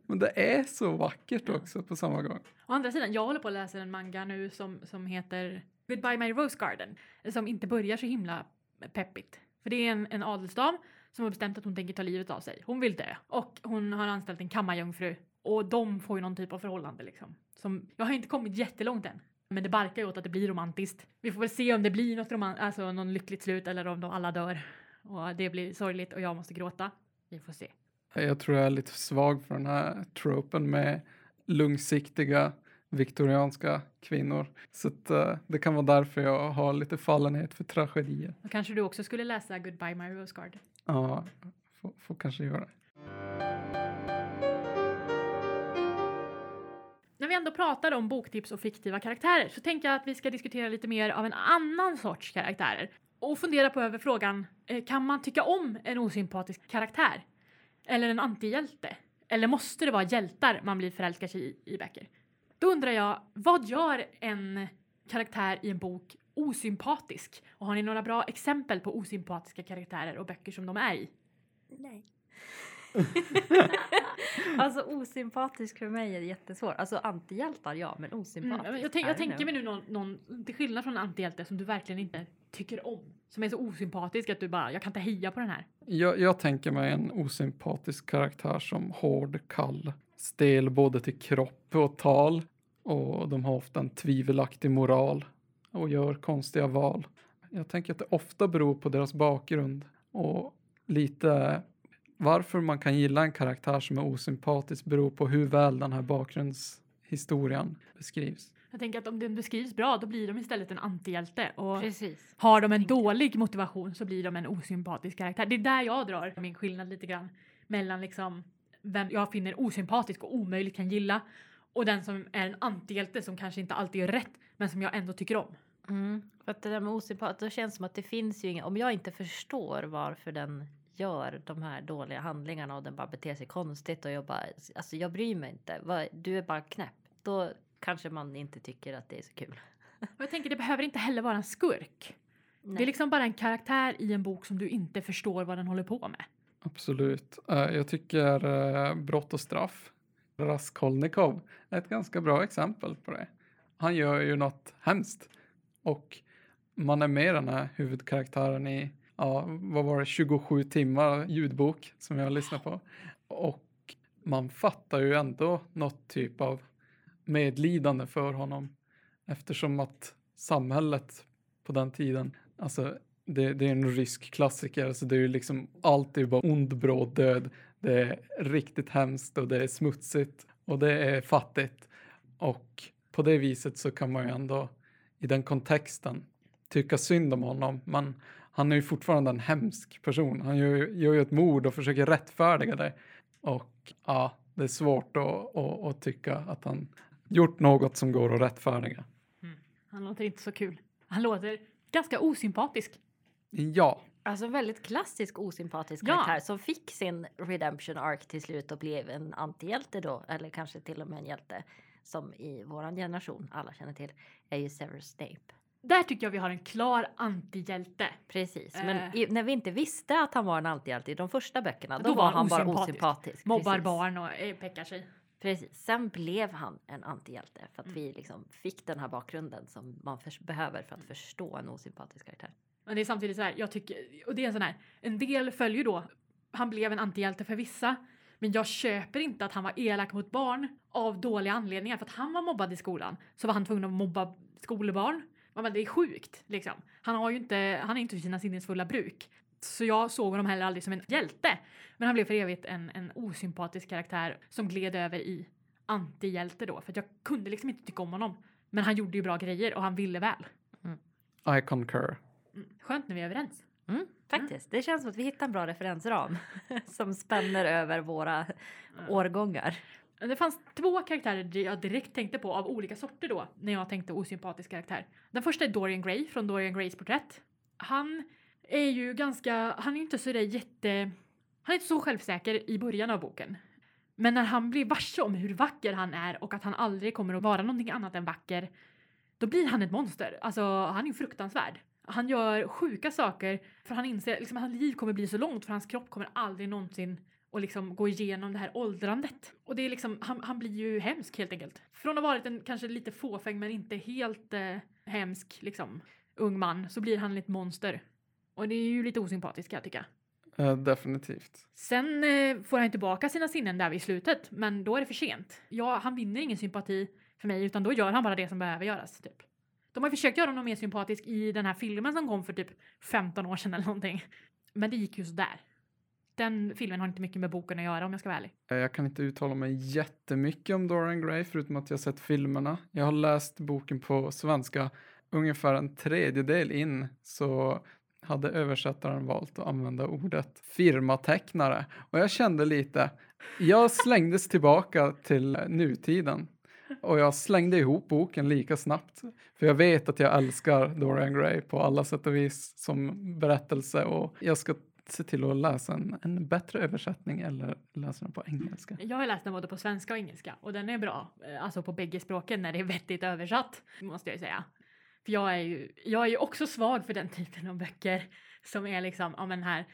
Men det är så vackert också på samma gång. Å andra sidan, jag håller på att läsa en manga nu som, som heter Goodbye My Rose Garden. Som inte börjar så himla peppigt. För det är en, en adelsdam som har bestämt att hon tänker ta livet av sig. Hon vill dö. Och hon har anställt en kammarjungfru. Och de får ju någon typ av förhållande liksom. Som, jag har inte kommit jättelångt än. Men det barkar ju åt att det blir romantiskt. Vi får väl se om det blir något roman alltså någon lyckligt slut eller om de alla dör. Och det blir sorgligt och jag måste gråta. Vi får se. Jag tror jag är lite svag för den här tropen med långsiktiga viktorianska kvinnor. Så att, eh, det kan vara därför jag har lite fallenhet för tragedier. Då kanske du också skulle läsa Goodbye My Rose Garden. Ja, får, får kanske göra det. När vi ändå pratar om boktips och fiktiva karaktärer så tänker jag att vi ska diskutera lite mer av en annan sorts karaktärer. Och fundera på över frågan, eh, kan man tycka om en osympatisk karaktär? Eller en antihjälte? Eller måste det vara hjältar man blir förälskad i i böcker? Då undrar jag, vad gör en karaktär i en bok osympatisk? Och har ni några bra exempel på osympatiska karaktärer och böcker som de är i? Nej. alltså osympatisk för mig är jättesvårt. Alltså antihjältar ja, men osympatisk. Mm, jag, tänk, jag tänker mig nu någon, någon, till skillnad från en antihjälte som du verkligen inte tycker om. Som är så osympatisk att du bara, jag kan inte heja på den här. Jag, jag tänker mig en osympatisk karaktär som hård, kall, stel både till kropp och tal. Och de har ofta en tvivelaktig moral och gör konstiga val. Jag tänker att det ofta beror på deras bakgrund och lite varför man kan gilla en karaktär som är osympatisk beror på hur väl den här bakgrundshistorien beskrivs. Jag tänker att om den beskrivs bra då blir de istället en antihjälte. Och Precis. har de en dålig motivation så blir de en osympatisk karaktär. Det är där jag drar min skillnad lite grann. Mellan liksom vem jag finner osympatisk och omöjligt kan gilla. Och den som är en antihjälte som kanske inte alltid gör rätt men som jag ändå tycker om. Mm. För att det där med osympatiskt, då känns det som att det finns ju inga, om jag inte förstår varför den gör de här dåliga handlingarna och den bara beter sig konstigt och jag bara, alltså jag bryr mig inte, du är bara knäpp. Då kanske man inte tycker att det är så kul. Och jag tänker det behöver inte heller vara en skurk. Det är Nej. liksom bara en karaktär i en bok som du inte förstår vad den håller på med. Absolut. Eh, jag tycker uh, Brott och straff, Raskolnikov, är ett ganska bra exempel på det. Han gör ju något hemskt och man är med den här huvudkaraktären i, ja, vad var det, 27 timmar ljudbok som jag lyssnade på. Och man fattar ju ändå något typ av medlidande för honom eftersom att samhället på den tiden, alltså det, det är en rysk klassiker, så det är ju liksom allt är ju bara ond, bråd död. Det är riktigt hemskt och det är smutsigt och det är fattigt. Och på det viset så kan man ju ändå i den kontexten tycka synd om honom, men han är ju fortfarande en hemsk person. Han gör, ju- gör ju ett mord och försöker rättfärdiga det. Och ja, det är svårt att, att, att tycka att han gjort något som går att rättfärdiga. Han låter inte så kul. Han låter ganska osympatisk. Ja, Alltså en väldigt klassisk osympatisk Ja. karaktär som fick sin redemption arc till slut och blev en antihjälte då, eller kanske till och med en hjälte som i våran generation alla känner till, är ju Severus Snape. Där tycker jag vi har en klar antihjälte. Precis, Eh. men i, när vi inte visste att han var en antihjälte i de första böckerna, då, Då var han han bara osympatisk. Mobbar Precis. barn och eh, peckar sig. Precis. Sen blev han en antihjälte för att Mm. vi liksom fick den här bakgrunden som man förs- behöver för att förstå en osympatisk karaktär. Men det är samtidigt så här, jag tycker, och det är en sån här, en del följer då, han blev en antihjälte för vissa, men jag köper inte att han var elak mot barn av dåliga anledningar. För att han var mobbad i skolan så var han tvungen att mobba skolbarn. Ja, Men det är sjukt liksom. Han har ju inte, han är inte vid sina sinnens fulla bruk. Så jag såg honom heller aldrig som en hjälte. Men han blev för evigt en, en osympatisk karaktär som gled över i antihjälte då. För att jag kunde liksom inte tycka om honom. Men han gjorde ju bra grejer och han ville väl. I concur. Mm. Skönt när vi är överens. Mm, faktiskt. Det känns som att vi hittar en bra referensram som spänner över våra årgångar. Det fanns två karaktärer jag direkt tänkte på av olika sorter då när jag tänkte osympatisk karaktär. Den första är Dorian Gray från Dorian Grays porträtt. Han är ju ganska, han är inte så där jätte, han är inte så självsäker i början av boken. Men när han blir varse om hur vacker han är och att han aldrig kommer att vara någonting annat än vacker, då blir han ett monster. Alltså han är ju fruktansvärd. Han gör sjuka saker för han inser liksom, att hans liv kommer bli så långt för hans kropp kommer aldrig någonsin och liksom gå igenom det här åldrandet. Och det är liksom, han, han blir ju hemsk helt enkelt. Från att ha varit en kanske lite fåfäng men inte helt eh, hemsk liksom ung man så blir han ett monster. Och det är ju lite osympatiskt kan jag tycka. Eh, definitivt. Sen eh, får han tillbaka sina sinnen där vid slutet, men då är det för sent. Ja, han vinner ingen sympati för mig, utan då gör han bara det som behöver göras. Typ. De har försökt göra honom mer sympatisk i den här filmen som kom för typ 15 år sedan eller någonting. Men det gick ju sådär. Den filmen har inte mycket med boken att göra om jag ska vara ärlig. Eh, jag kan inte uttala mig jättemycket om Dorian Gray förutom att jag sett filmerna. Jag har läst boken på svenska ungefär en tredjedel in så hade översättaren valt att använda ordet firmatecknare och jag kände lite, jag slängdes tillbaka till nutiden och jag slängde ihop boken lika snabbt för jag vet att jag älskar Dorian Gray på alla sätt och vis som berättelse och jag ska se till att läsa en, en bättre översättning eller läsa den på engelska. Jag har läst den både på svenska och engelska och den är bra. Eh, alltså på bägge språken när det är vettigt översatt, måste jag ju säga. För jag är ju, jag är ju också svag för den typen av böcker som är liksom, ja men här,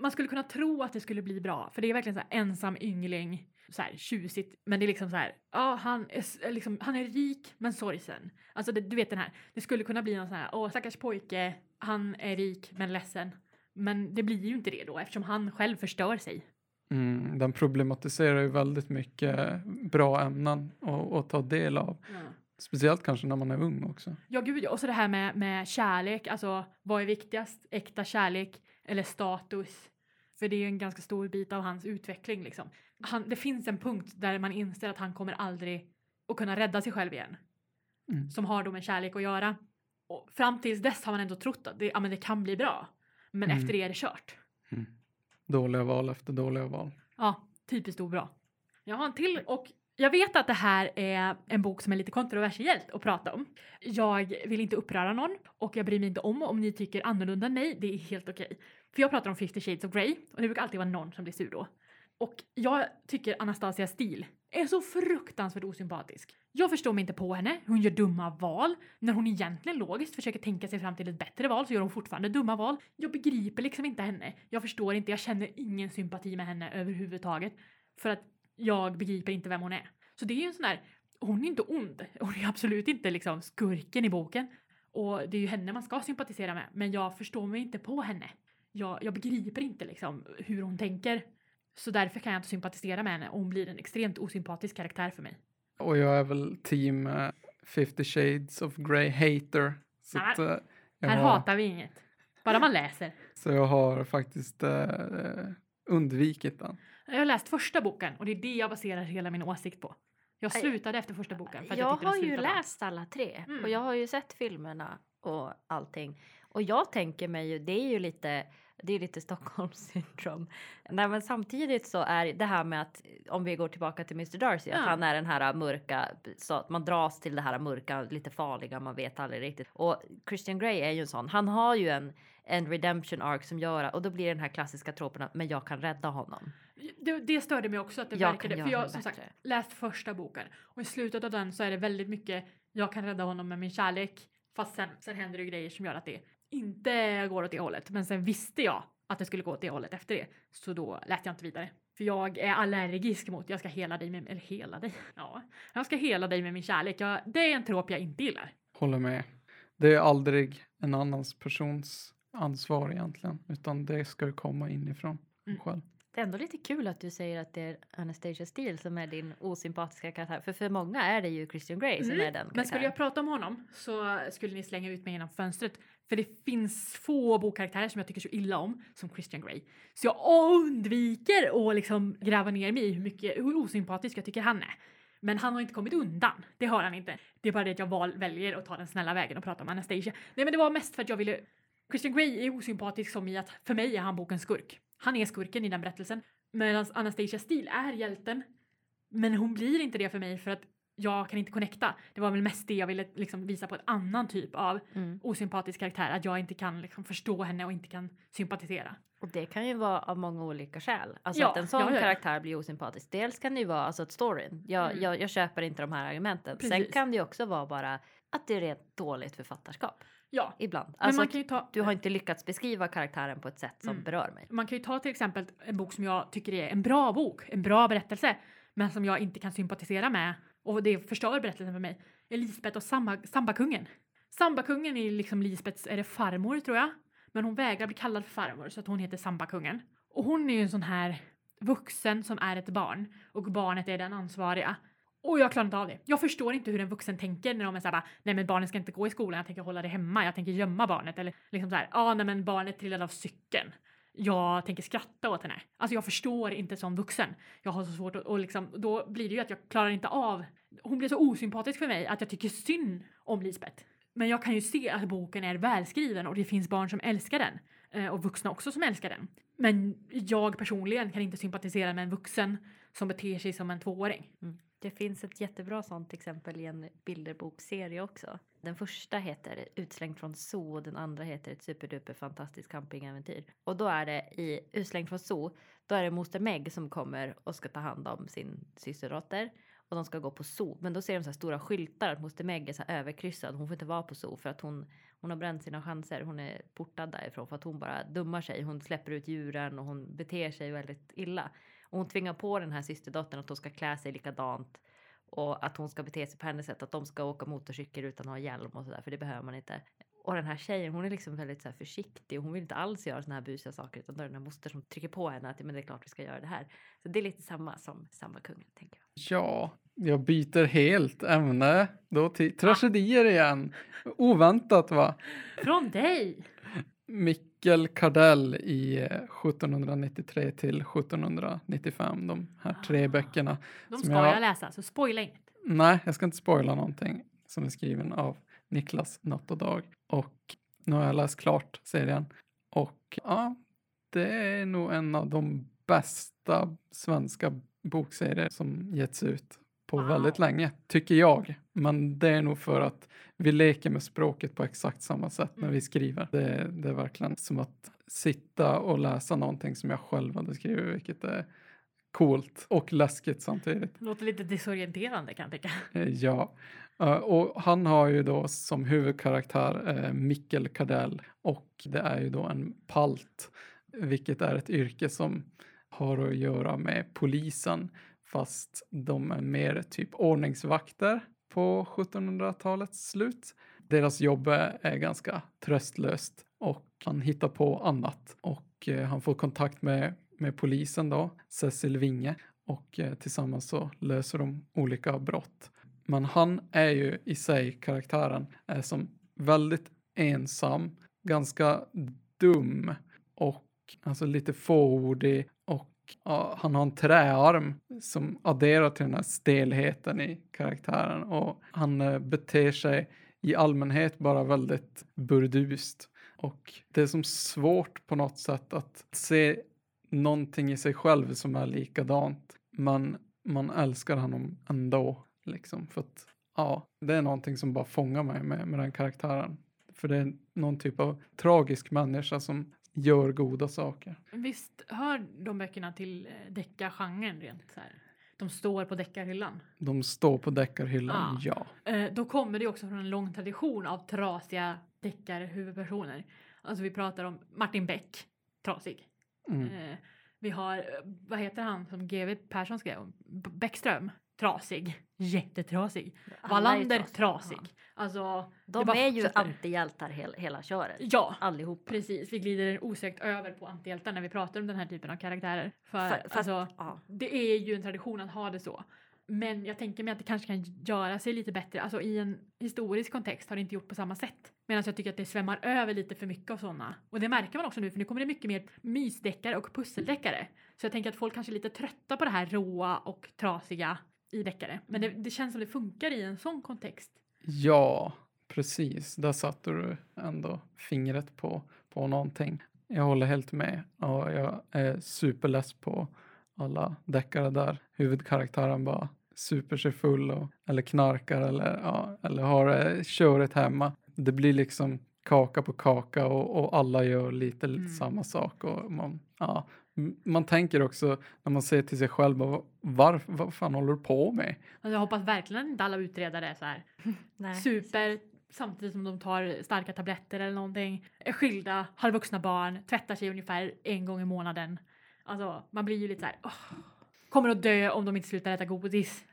man skulle kunna tro att det skulle bli bra, för det är verkligen så här ensam yngling, så här tjusigt, men det är liksom så här, ja han är, liksom, han är rik men sorgsen. Alltså det, du vet den här, det skulle kunna bli någon sån här, åh stackars pojke, han är rik men ledsen. Men det blir ju inte det då eftersom han själv förstör sig. Mm, den problematiserar ju väldigt mycket bra ämnen att, att ta del av. Speciellt kanske när man är ung också. Ja gud ja, och så det här med, med kärlek, alltså vad är viktigast? Äkta kärlek eller status? För det är en ganska stor bit av hans utveckling liksom. Han, det finns en punkt där man inser att han kommer aldrig att kunna rädda sig själv igen. Mm. Som har då med kärlek att göra. Och fram tills dess har man ändå trott att det, ja, men det kan bli bra. Men Mm. efter det är det kört. Dåliga val efter dåliga val. Ja, typiskt obra. Jag har en till och jag vet att det här är en bok som är lite kontroversiellt att prata om. Jag vill inte uppröra någon och jag bryr mig inte om om ni tycker annorlunda än mig. Det är helt okej. För jag pratar om 50 shades of Grey och det brukar alltid vara någon som blir sur då. Och jag tycker Anastasias stil är så fruktansvärt osympatisk. Jag förstår mig inte på henne. Hon gör dumma val. När hon egentligen logiskt försöker tänka sig fram till ett bättre val så gör hon fortfarande dumma val. Jag begriper liksom inte henne. Jag förstår inte, jag känner ingen sympati med henne överhuvudtaget. För att jag begriper inte vem hon är. Så det är ju en sån där, hon är inte ond. Hon är absolut inte liksom skurken i boken. Och det är ju henne man ska sympatisera med. Men jag förstår mig inte på henne. Jag, jag begriper inte liksom hur hon tänker. Så därför kan jag inte sympatisera med henne och hon blir en extremt osympatisk karaktär för mig. Och jag är väl team uh, 50 shades of Grey hater. Så, Nej, att, eh, jag Här har, hatar vi inget. Bara man läser. så jag har faktiskt eh, undvikit den. Jag har läst första boken och det är det jag baserar hela min åsikt på. Jag slutade efter första boken för att jag, Jag har ju läst alla tre Mm. och jag har ju sett filmerna och allting. Och jag tänker mig ju, det är ju lite Det är lite Stockholmssyndrom. Nej, men samtidigt så är det här med att om vi går tillbaka till Mr Darcy, Ja. att han är den här mörka, så att man dras till det här mörka, lite farliga, man vet aldrig riktigt. Och Christian Grey är ju en sån. Han har ju en, en redemption arc som gör och då blir den här klassiska tropen att men jag kan rädda honom. Det, det störde mig också att det Jag verkade, för jag som sagt läst första boken och i slutet av den så är det väldigt mycket jag kan rädda honom med min kärlek fast sen, sen händer det grejer som gör att det inte går åt det hållet. Men sen visste jag att det skulle gå åt det hållet efter det så då lät jag inte vidare. För jag är allergisk mot jag ska hela dig med, eller hela dig, ja, jag ska hela dig med min kärlek. Jag, det är en trop jag inte gillar. Håller med. Det är aldrig en annans persons ansvar egentligen, utan det ska ju komma inifrån Mm. själv. Det är ändå lite kul att du säger att det är Anastasia Steele som är din osympatiska karaktär. För för många är det ju Christian Grey som Mm, är den Men skulle jag prata om honom så skulle ni slänga ut mig genom fönstret. För det finns få bokkaraktärer som jag tycker så illa om som Christian Grey. Så jag undviker att liksom gräva ner mig i hur mycket hur osympatisk jag tycker han är. Men han har inte kommit undan. Det har han inte. Det är bara det att jag val, väljer att ta den snälla vägen och prata om Anastasia. Nej men det var mest för att jag ville... Christian Grey är osympatisk som i att för mig är han bokens skurk. Han är skurken i den berättelsen. Medan Anastasia Steele är hjälten. Men hon blir inte det för mig för att jag kan inte connecta. Det var väl mest det jag ville liksom visa på en annan typ av Mm. osympatisk karaktär. Att jag inte kan liksom förstå henne och inte kan sympatisera. Och det kan ju vara av många olika skäl. Alltså Ja, att en sån ja, ja, karaktär blir osympatisk. Dels kan det ju vara alltså att storyn. Jag, Mm. jag, jag köper inte de här argumenten. Sen Precis. kan det ju också vara bara att det är rent dåligt författarskap. Ja, Ibland. men Alltså man kan ju ta... du har inte lyckats beskriva karaktären på ett sätt som Mm. berör mig. Man kan ju ta till exempel en bok som jag tycker är en bra bok, en bra berättelse, men som jag inte kan sympatisera med och det förstör berättelsen för mig. Är Lisbeth och Samba, Sambakungen. Sambakungen är liksom Lisbeths, är det farmor tror jag? Men hon vägrar bli kallad för farmor så att hon heter Sambakungen. Och hon är ju en sån här vuxen som är ett barn och barnet är den ansvariga. Och jag klarar inte av det. Jag förstår inte hur en vuxen tänker när de är såhär bara, nej men barnet ska inte gå i skolan, jag tänker hålla det hemma, jag tänker gömma barnet. Eller liksom såhär, ja ah, nej men barnet trillade av cykeln. Jag tänker skratta åt henne. Alltså jag förstår inte som vuxen. Jag har så svårt att, och liksom, då blir det ju att jag klarar inte av, hon blir så osympatisk för mig att jag tycker synd om Lisbeth. Men jag kan ju se att boken är välskriven och det finns barn som älskar den. Eh, och vuxna också som älskar den. Men jag personligen kan inte sympatisera med en vuxen som beter sig som en tvååring. Mm. Det finns ett jättebra sånt exempel i en bilderbokserie också. Den första heter Utslängd från zoo och den andra heter Ett superduper fantastiskt campingäventyr. Och då är det i Utslängd från zoo, då är det moster Meg som kommer och ska ta hand om sin systerdotter. Och de ska gå på zoo. Men då ser de så här stora skyltar att moster Meg är så överkryssad. Hon får inte vara på zoo för att hon, hon har bränt sina chanser. Hon är portad därifrån för att hon bara dummar sig. Hon släpper ut djuren och hon beter sig väldigt illa. Och hon tvingar på den här systerdottern att hon ska klä sig likadant. Och att hon ska bete sig på hennes sätt. Att de ska åka motorcykel utan att ha hjälm och sådär. För det behöver man inte. Och den här tjejen hon är liksom väldigt så försiktig. Och hon vill inte alls göra såna här busiga saker. Utan då är det den här moster som trycker på henne. Att men det är klart vi ska göra det här. Så det är lite samma som samma kungen tänker jag. Ja, jag byter helt ämne. Då till tragedier igen. Oväntat va? Från dig! Mikkel Kardell i eh, 1793 till 1795, de här tre Ah. böckerna. De Som ska jag- jag läsa, så spoila inget. Nej, jag ska inte spoila någonting som är skriven av Niklas Natt och Dag. Och nu har jag läst klart serien. Och ja, det är nog en av de bästa svenska bokserier som getts ut på Wow. väldigt länge, tycker jag. Men det är nog för att vi leker med språket på exakt samma sätt när Mm. vi skriver. Det, det är verkligen som att sitta och läsa någonting som jag själv hade skrivit, vilket är coolt och läskigt samtidigt. Låter lite desorienterande kan jag tycka. Eh, Ja, Eh, och han har ju då som huvudkaraktär eh, Mikkel Kardell och det är ju då en palt, vilket är ett yrke som har att göra med polisen, fast de är mer typ ordningsvakter på 1700-talets slut. Deras jobb är ganska tröstlöst och han hittar på annat och eh, han får kontakt med, med polisen då, Cecil Winge och eh, tillsammans så löser de olika brott. Men han är ju i sig, karaktären, är som väldigt ensam, ganska dum och alltså lite fåordig och ja, han har en träarm som adderar till den här stelheten i karaktären och han eh, beter sig i allmänhet bara väldigt burdust Och det är som svårt på något sätt att se någonting i sig själv som är likadant. Men man älskar honom ändå. Liksom, för att ja, det är någonting som bara fångar mig med, med den karaktären. För det är någon typ av tragisk människa som gör goda saker. Visst hör de böckerna till eh, deckargenren rent så här? De står på deckarhyllan. De står på deckarhyllan, ja. Eh, då kommer det också från en lång tradition av trasiga deckarhuvudpersoner. Alltså vi pratar om Martin Beck, trasig. Mm. Eh, vi har, eh, vad heter han som GW Persson skrev om? Bäckström, trasig. Jättetrasig. Alla Wallander, trasig. Ja. Alltså, De är ju antihjältar hela, hela köret. Ja, Allihop. precis. Vi glider osökt över på antihjältar när vi pratar om den här typen av karaktärer. För, Fa- fast- alltså, Ja. det är ju en tradition att ha det så. Men jag tänker mig att det kanske kan göra sig lite bättre. Alltså i en historisk kontext har det inte gjort på samma sätt. Medan jag tycker att det svämmar över lite för mycket av sådana. Och det märker man också nu för nu kommer det mycket mer mysdeckare och pusseldeckare. Så jag tänker att folk kanske är lite trötta på det här råa och trasiga i deckare. Men det, det känns som det funkar i en sån kontext. Ja, precis. Där satte du ändå fingret på, på någonting. Jag håller helt med och jag är superless på alla deckare där huvudkaraktären bara super sig full och, eller knarkar eller, ja, eller har eh, köret hemma. Det blir liksom kaka på kaka och, och alla gör lite Mm. samma sak. Och man, ja, man tänker också när man ser till sig själv, bara, var, vad fan håller du på med? Alltså jag hoppas verkligen att inte alla utredare är så här Nej. super samtidigt som de tar starka tabletter eller någonting. Är skilda, har vuxna barn, tvättar sig ungefär en gång i månaden. Alltså man blir ju lite så här. "Åh, kommer att dö om de inte slutar äta godis. Precis.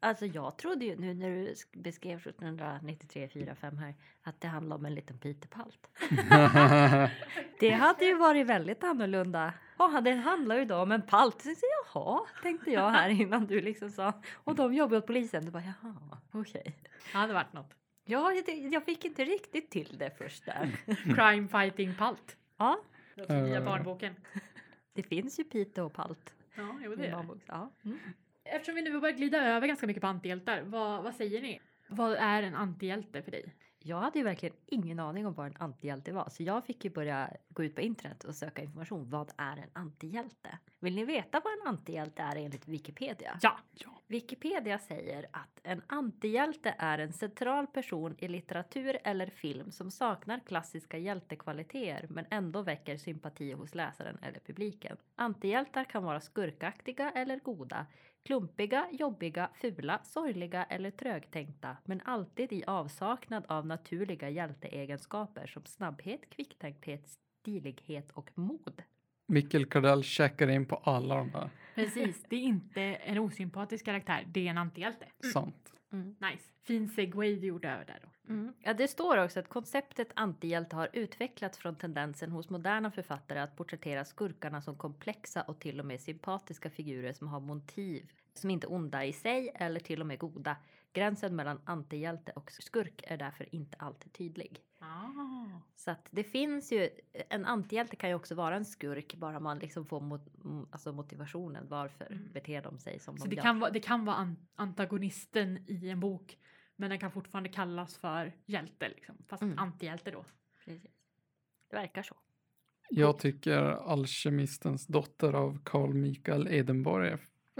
Alltså jag trodde ju nu när du sk- beskrev 1793, 4, 5 här att det handlade om en liten pitepalt. Det hade ju varit väldigt annorlunda. Ja, det handlar ju då om en palt. Så, jaha, tänkte jag här innan du liksom sa. Och de jobbar åt polisen. Du bara, jaha, okej. Det hade varit något. Ja, jag fick inte riktigt till det först där. Crime fighting palt. Ja, Den nya barnboken. det finns ju pite och palt. Ja, jo, det är det. barnbok. Ja. Mm. Eftersom vi nu börjar glida över ganska mycket på antihjältar, vad, vad säger ni? Vad är en antihjälte för dig? Jag hade ju verkligen ingen aning om vad en antihjälte var, så jag fick ju börja gå ut på internet och söka information. Vad är en antihjälte? Vill ni veta vad en antihjälte är enligt Wikipedia? Ja. Wikipedia säger att en antihjälte är en central person i litteratur eller film som saknar klassiska hjältekvaliteter men ändå väcker sympati hos läsaren eller publiken. Antihjältar kan vara skurkaktiga eller goda, klumpiga, jobbiga, fula, sorgliga eller trögtänkta men alltid i avsaknad av naturliga hjälteegenskaper som snabbhet, kvicktänkthet, stilighet och mod. Mikkel Kardell checkar in på alla de här. Precis, det är inte en osympatisk karaktär, det är en antihjälte. Sant. Nice. Fin segway du gjorde över där då. Mm. Ja, det står också att konceptet antihjälte har utvecklats från tendensen hos moderna författare att porträttera skurkarna som komplexa och till och med sympatiska figurer som har motiv som inte är onda i sig eller till och med goda. Gränsen mellan antihjälte och skurk är därför inte alltid tydlig. Ah. Så att det finns ju, en antihjälte kan ju också vara en skurk bara man liksom får mot, mm, alltså motivationen varför Mm. beter de sig som Så de det gör. kan, vara, det kan vara an- antagonisten i en bok, men den kan fortfarande kallas för hjälte, liksom. fast Mm. antihjälte då. Precis. Det verkar så. Jag tycker Alkemistens dotter av Carl Michael Edenborg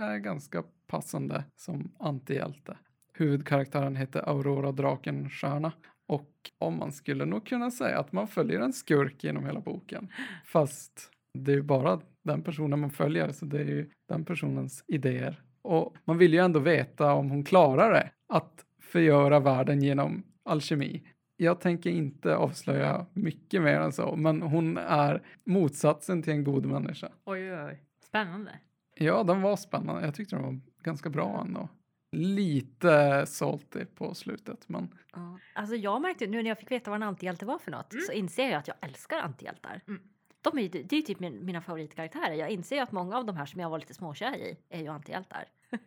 är- ganska passande som antihjälte. Huvudkaraktären heter Aurora Drakenstjärna och om man skulle nog kunna säga att man följer en skurk genom hela boken. Fast det är ju bara den personen man följer, så det är ju den personens idéer. Och man vill ju ändå veta om hon klarar det, att förgöra världen genom alkemi. Jag tänker inte avslöja mycket mer än så, men hon är motsatsen till en god människa. Oj, oj, oj. Spännande. Ja, den var spännande. Jag tyckte den var ganska bra ändå. Lite salty på slutet, men Ja. Alltså jag märkte nu när jag fick veta vad en antihjälte var för något så inser jag att jag älskar antihjältar. Mm. De är, det är ju typ min, mina favoritkaraktärer. Jag inser ju att många av de här som jag var lite småkär i är ju antihjältar.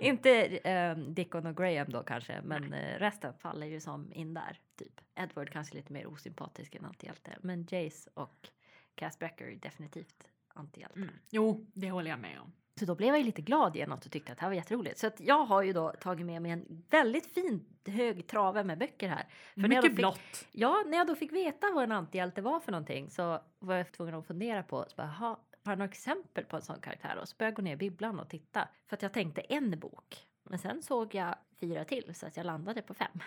Inte um, Dickon och Graham då kanske, men eh, resten faller ju som in där. Typ. Edward kanske lite mer osympatisk än antihjälte, men Jace och Cass Brecker är definitivt antihjältar. Mm. Jo, det håller jag med om. Så då blev jag ju lite glad igen och tyckte att det här var jätteroligt. Så att jag har ju då tagit med mig en väldigt fin hög trave med böcker här. För när jag då Mycket fick- blått. Ja, när jag då fick veta vad en antihjälte var för någonting så var jag tvungen att fundera på, så bara, "Jaha, har några exempel på en sån karaktär? Och så började jag gå ner i bibblan och titta. För att jag tänkte en bok. Men sen såg jag fyra till så att jag landade på fem.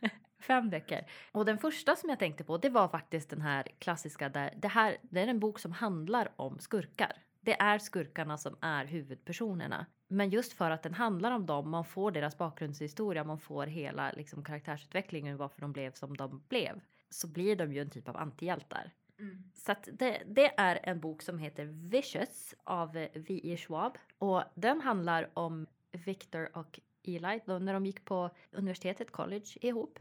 fem böcker. Och den första som jag tänkte på det var faktiskt den här klassiska där det här det är en bok som handlar om skurkar. Det är skurkarna som är huvudpersonerna. Men just för att den handlar om dem, man får deras bakgrundshistoria, man får hela liksom, karaktärsutvecklingen, varför de blev som de blev, så blir de ju en typ av antihjältar. Mm. Så att det, det är en bok som heter Vicious av V.E. Schwab. Och den handlar om Victor och Eli. Då, när de gick på universitetet, college ihop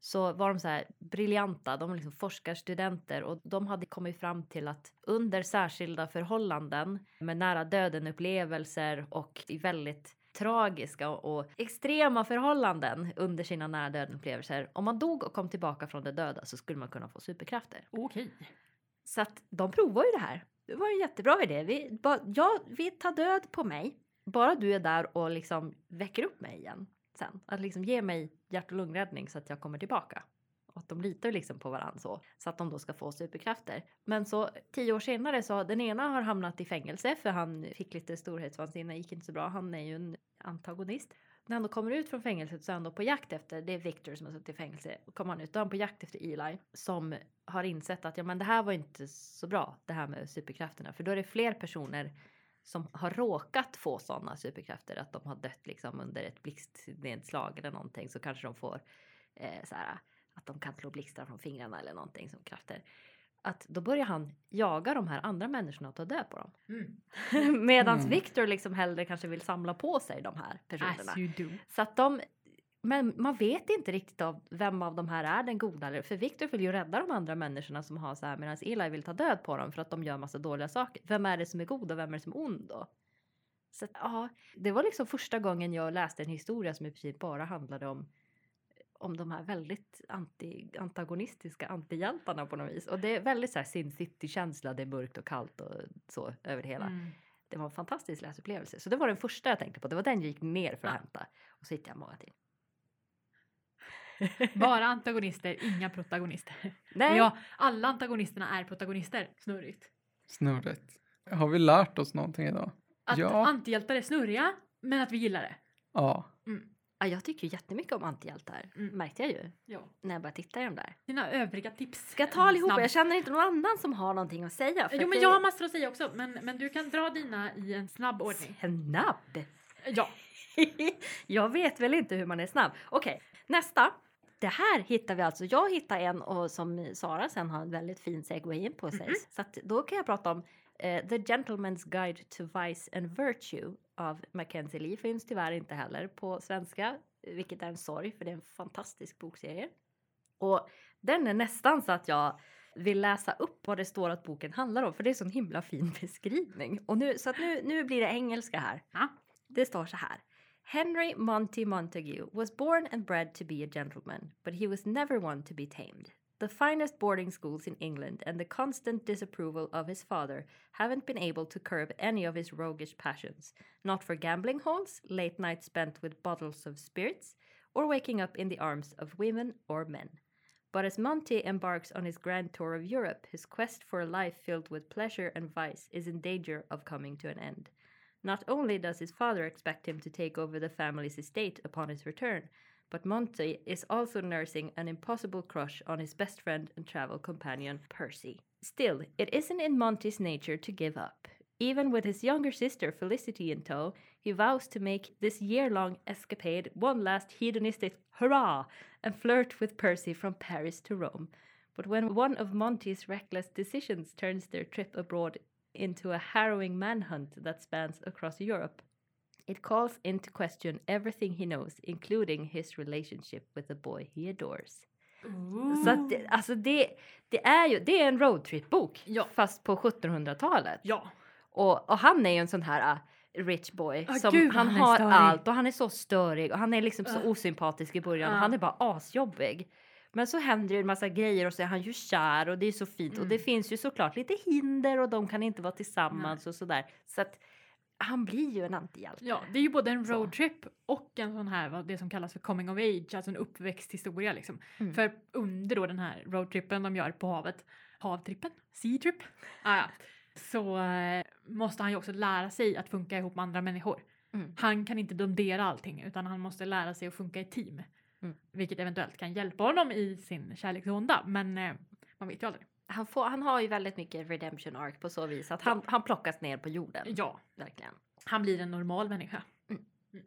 så var de så här briljanta. De var liksom forskarstudenter och de hade kommit fram till att under särskilda förhållanden med nära döden upplevelser och i väldigt tragiska och extrema förhållanden under sina nära döden upplevelser. Om man dog och kom tillbaka från det döda så skulle man kunna få superkrafter. Okej. Så att de provar ju det här. Det var en jättebra idé. Vi, ba, ja, vi tar död på mig. Bara du är där och liksom väcker upp mig igen sen. Att liksom ge mig hjärt och lungräddning så att jag kommer tillbaka. Och att de litar liksom på varandra så. Så att de då ska få superkrafter. Men så tio år senare så den ena har hamnat i fängelse för han fick lite storhetsvansinne, gick inte så bra. Han är ju en antagonist. När han då kommer ut från fängelset så är han då på jakt efter, det är Victor som har suttit i fängelse, och kommer han ut då är han på jakt efter Eli som har insett att ja men det här var inte så bra det här med superkrafterna för då är det fler personer som har råkat få sådana superkrafter att de har dött liksom under ett blixtnedslag eller någonting så kanske de får eh, så här att de kan slå blixtar från fingrarna eller någonting som krafter. Att då börjar han jaga de här andra människorna och ta död på dem. Mm. Medan Mm. Victor liksom hellre kanske vill samla på sig de här personerna. As you do. Så att de, men man vet inte riktigt av vem av de här är den goda. eller- För Victor vill ju rädda de andra människorna som har så här medan Eli vill ta död på dem för att de gör massa dåliga saker. Vem är det som är god och vem är det som är ond då? Så att, ja, det var liksom första gången jag läste en historia som i princip bara handlade om om de här väldigt anti, antagonistiska antihjältarna på något vis. Och det är väldigt så här Sin City-känsla, det är mörkt och kallt och så över det hela. Mm. Det var en fantastisk läsupplevelse. Så det var den första jag tänkte på. Det var den jag gick ner för att Ja. hämta. Och så hittade jag många till. Bara antagonister, inga protagonister. Nej, Ja, alla antagonisterna är protagonister. Snurrigt. Snurrigt. Har vi lärt oss någonting idag? Att Ja. antihjältar är snurriga, men att vi gillar det. Ja. Ja, jag tycker ju jättemycket om antihjältar. Mm. Märkte jag ju Ja. när jag började titta i dem där. Dina övriga tips. Ska jag ta allihopa? Jag känner inte någon annan som har någonting att säga. för Jo, men det- jag har massor att säga också, men, men du kan dra dina i en snabb ordning. Snabb! Ja. jag vet väl inte hur man är snabb. Okej, nästa. Det här hittar vi alltså. Jag hittar en och som Sara sen har en väldigt fin segway in på sig. Mhm. Så att då kan jag prata om eh, The Gentleman's Guide to Vice and Virtue av Mackenzie Lee. Finns tyvärr inte heller på svenska, vilket är en sorg för det är en fantastisk bokserie. Och den är nästan så att jag vill läsa upp vad det står att boken handlar om för det är så en himla fin beskrivning. Och nu, så att nu, nu blir det engelska här. Ja. Det står så här. Henry Monty Montague was born and bred to be a gentleman, but he was never one to be tamed. The finest boarding schools in England and the constant disapproval of his father haven't been able to curb any of his roguish passions, not for gambling halls, late nights spent with bottles of spirits, or waking up in the arms of women or men. But as Monty embarks on his grand tour of Europe, his quest for a life filled with pleasure and vice is in danger of coming to an end. Not only does his father expect him to take over the family's estate upon his return, but Monty is also nursing an impossible crush on his best friend and travel companion, Percy. Still, it isn't in Monty's nature to give up. Even with his younger sister Felicity in tow, he vows to make this year long escapade one last hedonistic hurrah and flirt with Percy from Paris to Rome. But when one of Monty's reckless decisions turns their trip abroad into a harrowing manhunt that spans across Europe, it calls into question everything he knows, including his relationship with the boy he adores. Så att, det- alltså det, det är ju det är en roadtrip-bok, Ja. fast på 1700-talet. Ja. Och, och han är ju en sån här uh, rich boy. Ah, som gud, han han har störig. allt och han är så störig och han är liksom så Ah. osympatisk i början. Ah. Han är bara asjobbig. Men så händer det en massa grejer och så är han ju kär och det är så fint. Och det Mm. finns ju såklart lite hinder och de kan inte vara tillsammans och sådär. Så att han blir ju en antihjälte. Ja, det är ju både en roadtrip och en sån här, vad det som kallas för coming of age, alltså en uppväxthistoria liksom. Mm. För under då den här roadtrippen de gör på havet, havtrippen, sea trip, ah, ja. så eh, måste han ju också lära sig att funka ihop med andra människor. Mm. Han kan inte domdera allting utan han måste lära sig att funka i team. Mm. Vilket eventuellt kan hjälpa honom i sin kärleksonda, men eh, man vet ju aldrig. Han, får, han har ju väldigt mycket redemption arc på så vis att han, han plockas ner på jorden. Ja, Verkligen. han blir en normal människa. Mm. Mm.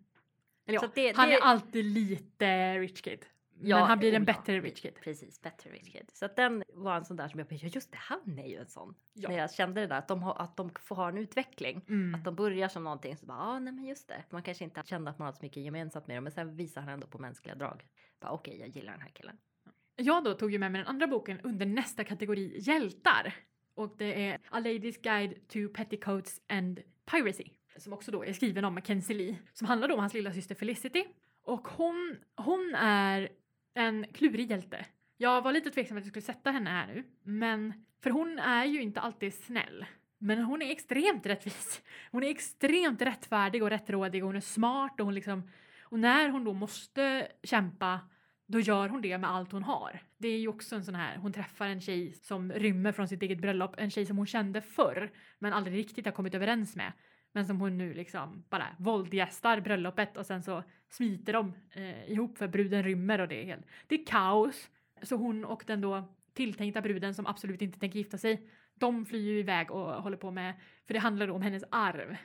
Eller ja, det- han det- är alltid lite rich kid. Ja, men han blir en ja. bättre rich kid. Precis, bättre rich kid. Så att den var en sån där som jag bara, ja just det, han är ju en sån. Ja. När jag kände det där, att de, har, att de får ha en utveckling. Mm. Att de börjar som någonting så bara, ah, nej men just det. Man kanske inte kände att man hade så mycket gemensamt med dem, men sen visar han ändå på mänskliga drag. Bara, Okej, jag gillar den här killen. Jag då tog ju med mig den andra boken under nästa kategori hjältar. Och det är A Lady's Guide to Petticoats and Piracy. Som också då är skriven av Mackenzie Lee. Som handlar då om hans lilla syster Felicity. Och hon, hon är en klurig hjälte. Jag var lite tveksam att jag skulle sätta henne här nu. Men, för hon är ju inte alltid snäll. Men hon är extremt rättvis. Hon är extremt rättfärdig och rättrådig och hon är smart och hon liksom... Och när hon då måste kämpa då gör hon det med allt hon har. Det är ju också en sån här, hon träffar en tjej som rymmer från sitt eget bröllop, en tjej som hon kände förr men aldrig riktigt har kommit överens med. Men som hon nu liksom bara våldgästar bröllopet och sen så smiter de eh, ihop för bruden rymmer och det är helt, det är kaos. Så hon och den då tilltänkta bruden som absolut inte tänker gifta sig, de flyr ju iväg och håller på med, för det handlar då om hennes arv.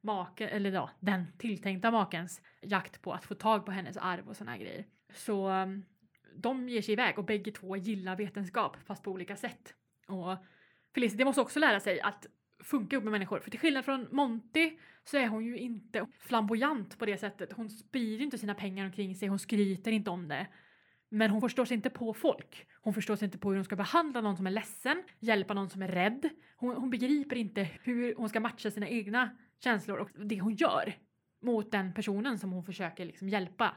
Make, eller ja, den tilltänkta makens jakt på att få tag på hennes arv och såna här grejer. Så mm, de ger sig iväg och bägge två gillar vetenskap fast på olika sätt. Och Felicity måste också lära sig att funka ihop med människor. För till skillnad från Monty så är hon ju inte flamboyant på det sättet. Hon sprider inte sina pengar omkring sig, hon skryter inte om det. Men hon förstår sig inte på folk. Hon förstår sig inte på hur hon ska behandla någon som är ledsen, hjälpa någon som är rädd. Hon, hon begriper inte hur hon ska matcha sina egna känslor och det hon gör mot den personen som hon försöker liksom hjälpa.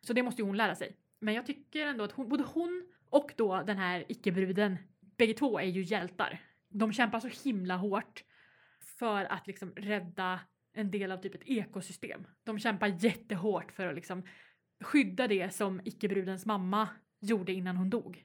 Så det måste ju hon lära sig. Men jag tycker ändå att hon, både hon och då den här icke-bruden, bägge två är ju hjältar. De kämpar så himla hårt för att liksom rädda en del av typ ett ekosystem. De kämpar jättehårt för att liksom skydda det som icke-brudens mamma gjorde innan hon dog.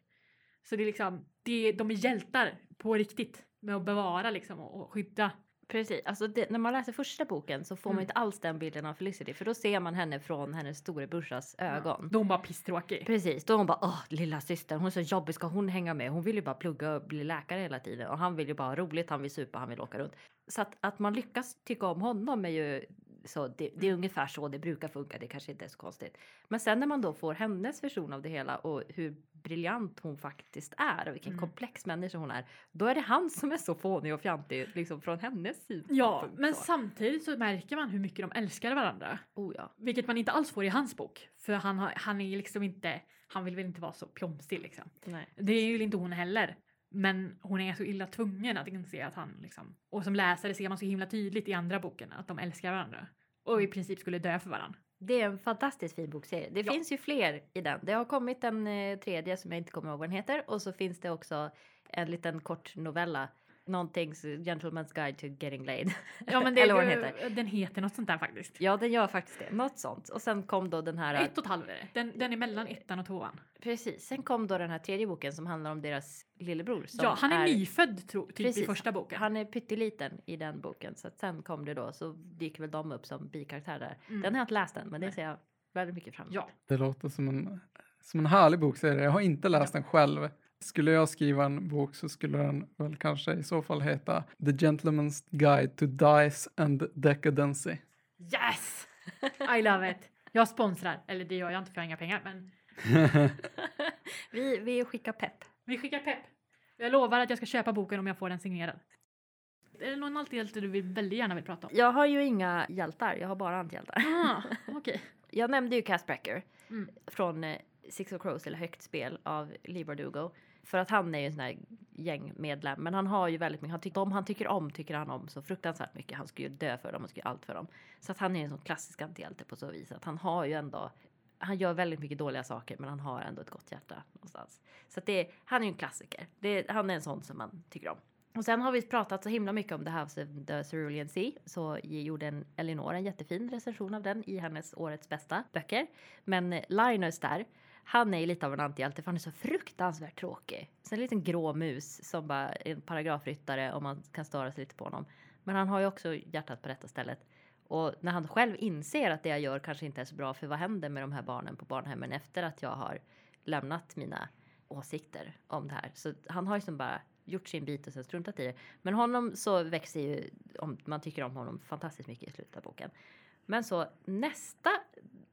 Så det är liksom, det, de är hjältar på riktigt med att bevara liksom och, och skydda. Precis, alltså det, när man läser första boken så får man Mm. inte alls den bilden av Felicity för då ser man henne från hennes storebrorsas ögon. Då är hon bara pisstråkig. Precis, då är hon bara åh lilla syster, hon är så jobbig, ska hon hänga med? Hon vill ju bara plugga och bli läkare hela tiden och han vill ju bara ha roligt, han vill supa, han vill åka runt. Så att, att man lyckas tycka om honom är ju så det, det är ungefär så det brukar funka, det kanske inte är så konstigt. Men sen när man då får hennes version av det hela och hur briljant hon faktiskt är och vilken Mm. komplex människa hon är, då är det han som är så fånig och fjantig liksom från hennes sida. Ja, men samtidigt så märker man hur mycket de älskar varandra. Oh ja. Vilket man inte alls får i hans bok. För han, han är liksom inte, han vill väl inte vara så pjomsig liksom. Nej. Det är ju inte hon heller. Men hon är så illa tvungen att inse att han liksom, och som läsare ser man så himla tydligt i andra boken att de älskar varandra. Och i princip skulle dö för varandra. Det är en fantastiskt fin bokserie. Det Ja. finns ju fler i den. Det har kommit en eh, tredje som jag inte kommer ihåg vad den heter och så finns det också en liten kort novella. Någonting, Gentleman's Guide to Getting Laid. Ja men det, Eller vad den heter. den heter något sånt där faktiskt. Ja, den gör faktiskt det. Något sånt. Och sen kom då den här... Ett och ett halvt är det. Den, den är mellan ettan och tvåan. Precis. Sen kom då den här tredje boken som handlar om deras lillebror. Som Ja, han är, nyfödd tro, typ i Precis. första boken. Han är pytteliten i den boken. Så att sen kom det då, så dyker väl de upp som bikaraktär där. Mm. Den har jag inte läst än, men det Nej. ser jag väldigt mycket fram emot. Ja. Det låter som en, som en härlig bokserie. Jag har inte läst den själv. Skulle jag skriva en bok så skulle den väl kanske i så fall heta The Gentleman's Guide to Dice and Decadency. Yes! I love it. Jag sponsrar, eller det gör jag inte för jag har inga pengar men vi, vi skickar pepp. vi skickar pepp. Jag lovar att jag ska köpa boken om jag får den signerad. Är det någon antihjälte du vill, väldigt gärna vill prata om? Jag har ju inga hjältar, jag har bara antihjältar. Ah, okej. Jag nämnde ju Cass Brecker Mm. från eh, Six of Crows eller Högt spel av Lee Bardugo. För att han är ju en sån här gängmedlem. Men han har ju väldigt mycket, han ty- de han tycker om tycker han om så fruktansvärt mycket. Han skulle ju dö för dem och skulle göra allt för dem. Så att han är en sån klassisk antihjälte på så vis att han har ju ändå han gör väldigt mycket dåliga saker men han har ändå ett gott hjärta någonstans. Så att det, han är ju en klassiker. Det, han är en sån som man tycker om. Och sen har vi pratat så himla mycket om The House of the Cerulean Sea. Så gjorde en Elinor en jättefin recension av den i hennes årets bästa böcker. Men Linus där, han är ju lite av en antihjälte för han är så fruktansvärt tråkig. Så en liten grå mus som bara är en paragrafryttare och man kan störa sig lite på honom. Men han har ju också hjärtat på rätta stället. Och när han själv inser att det jag gör kanske inte är så bra för vad händer med de här barnen på barnhemmen efter att jag har lämnat mina åsikter om det här. Så han har ju som bara gjort sin bit och sen struntat i det. Men honom så växer ju, om man tycker om honom fantastiskt mycket i slutet av boken. Men så nästa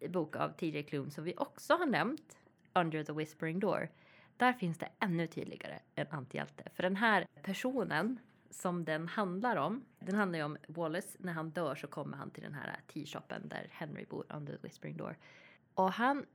bok av TJ Klum som vi också har nämnt, under the Whispering Door. Där finns det ännu tydligare en antihjälte. För den här personen som den handlar om, den handlar ju om Wallace. När han dör så kommer han till den här teashopen där Henry bor, Under the Whispering Door. Och han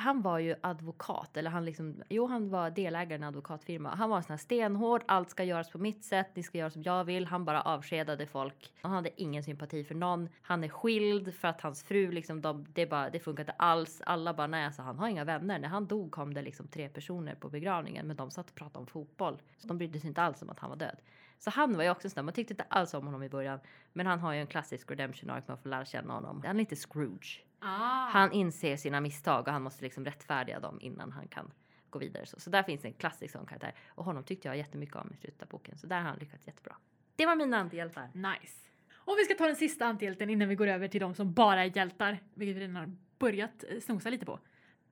han var ju advokat, eller han liksom, jo han var delägare i en advokatfirma. Han var en sån här stenhård, allt ska göras på mitt sätt, ni ska göra som jag vill. Han bara avskedade folk. Han hade ingen sympati för någon. Han är skild för att hans fru liksom, de, det, bara, det funkar inte alls. Alla bara nej, alltså, han har inga vänner. När han dog kom det liksom tre personer på begravningen, men de satt och pratade om fotboll. Så de brydde sig inte alls om att han var död. Så han var ju också sån man tyckte inte alls om honom i början. Men han har ju en klassisk redemption arc, man får lära känna honom. Han är lite Scrooge. Ah. Han inser sina misstag och han måste liksom rättfärdiga dem innan han kan gå vidare. Så, så där finns en klassisk sån karaktär. Och honom tyckte jag jättemycket om i slutet av boken. Så där har han lyckats jättebra. Det var mina antihjältar. Nice. Och vi ska ta den sista antihjälten innan vi går över till de som bara är hjältar, vilket vi redan har börjat eh, snosa lite på.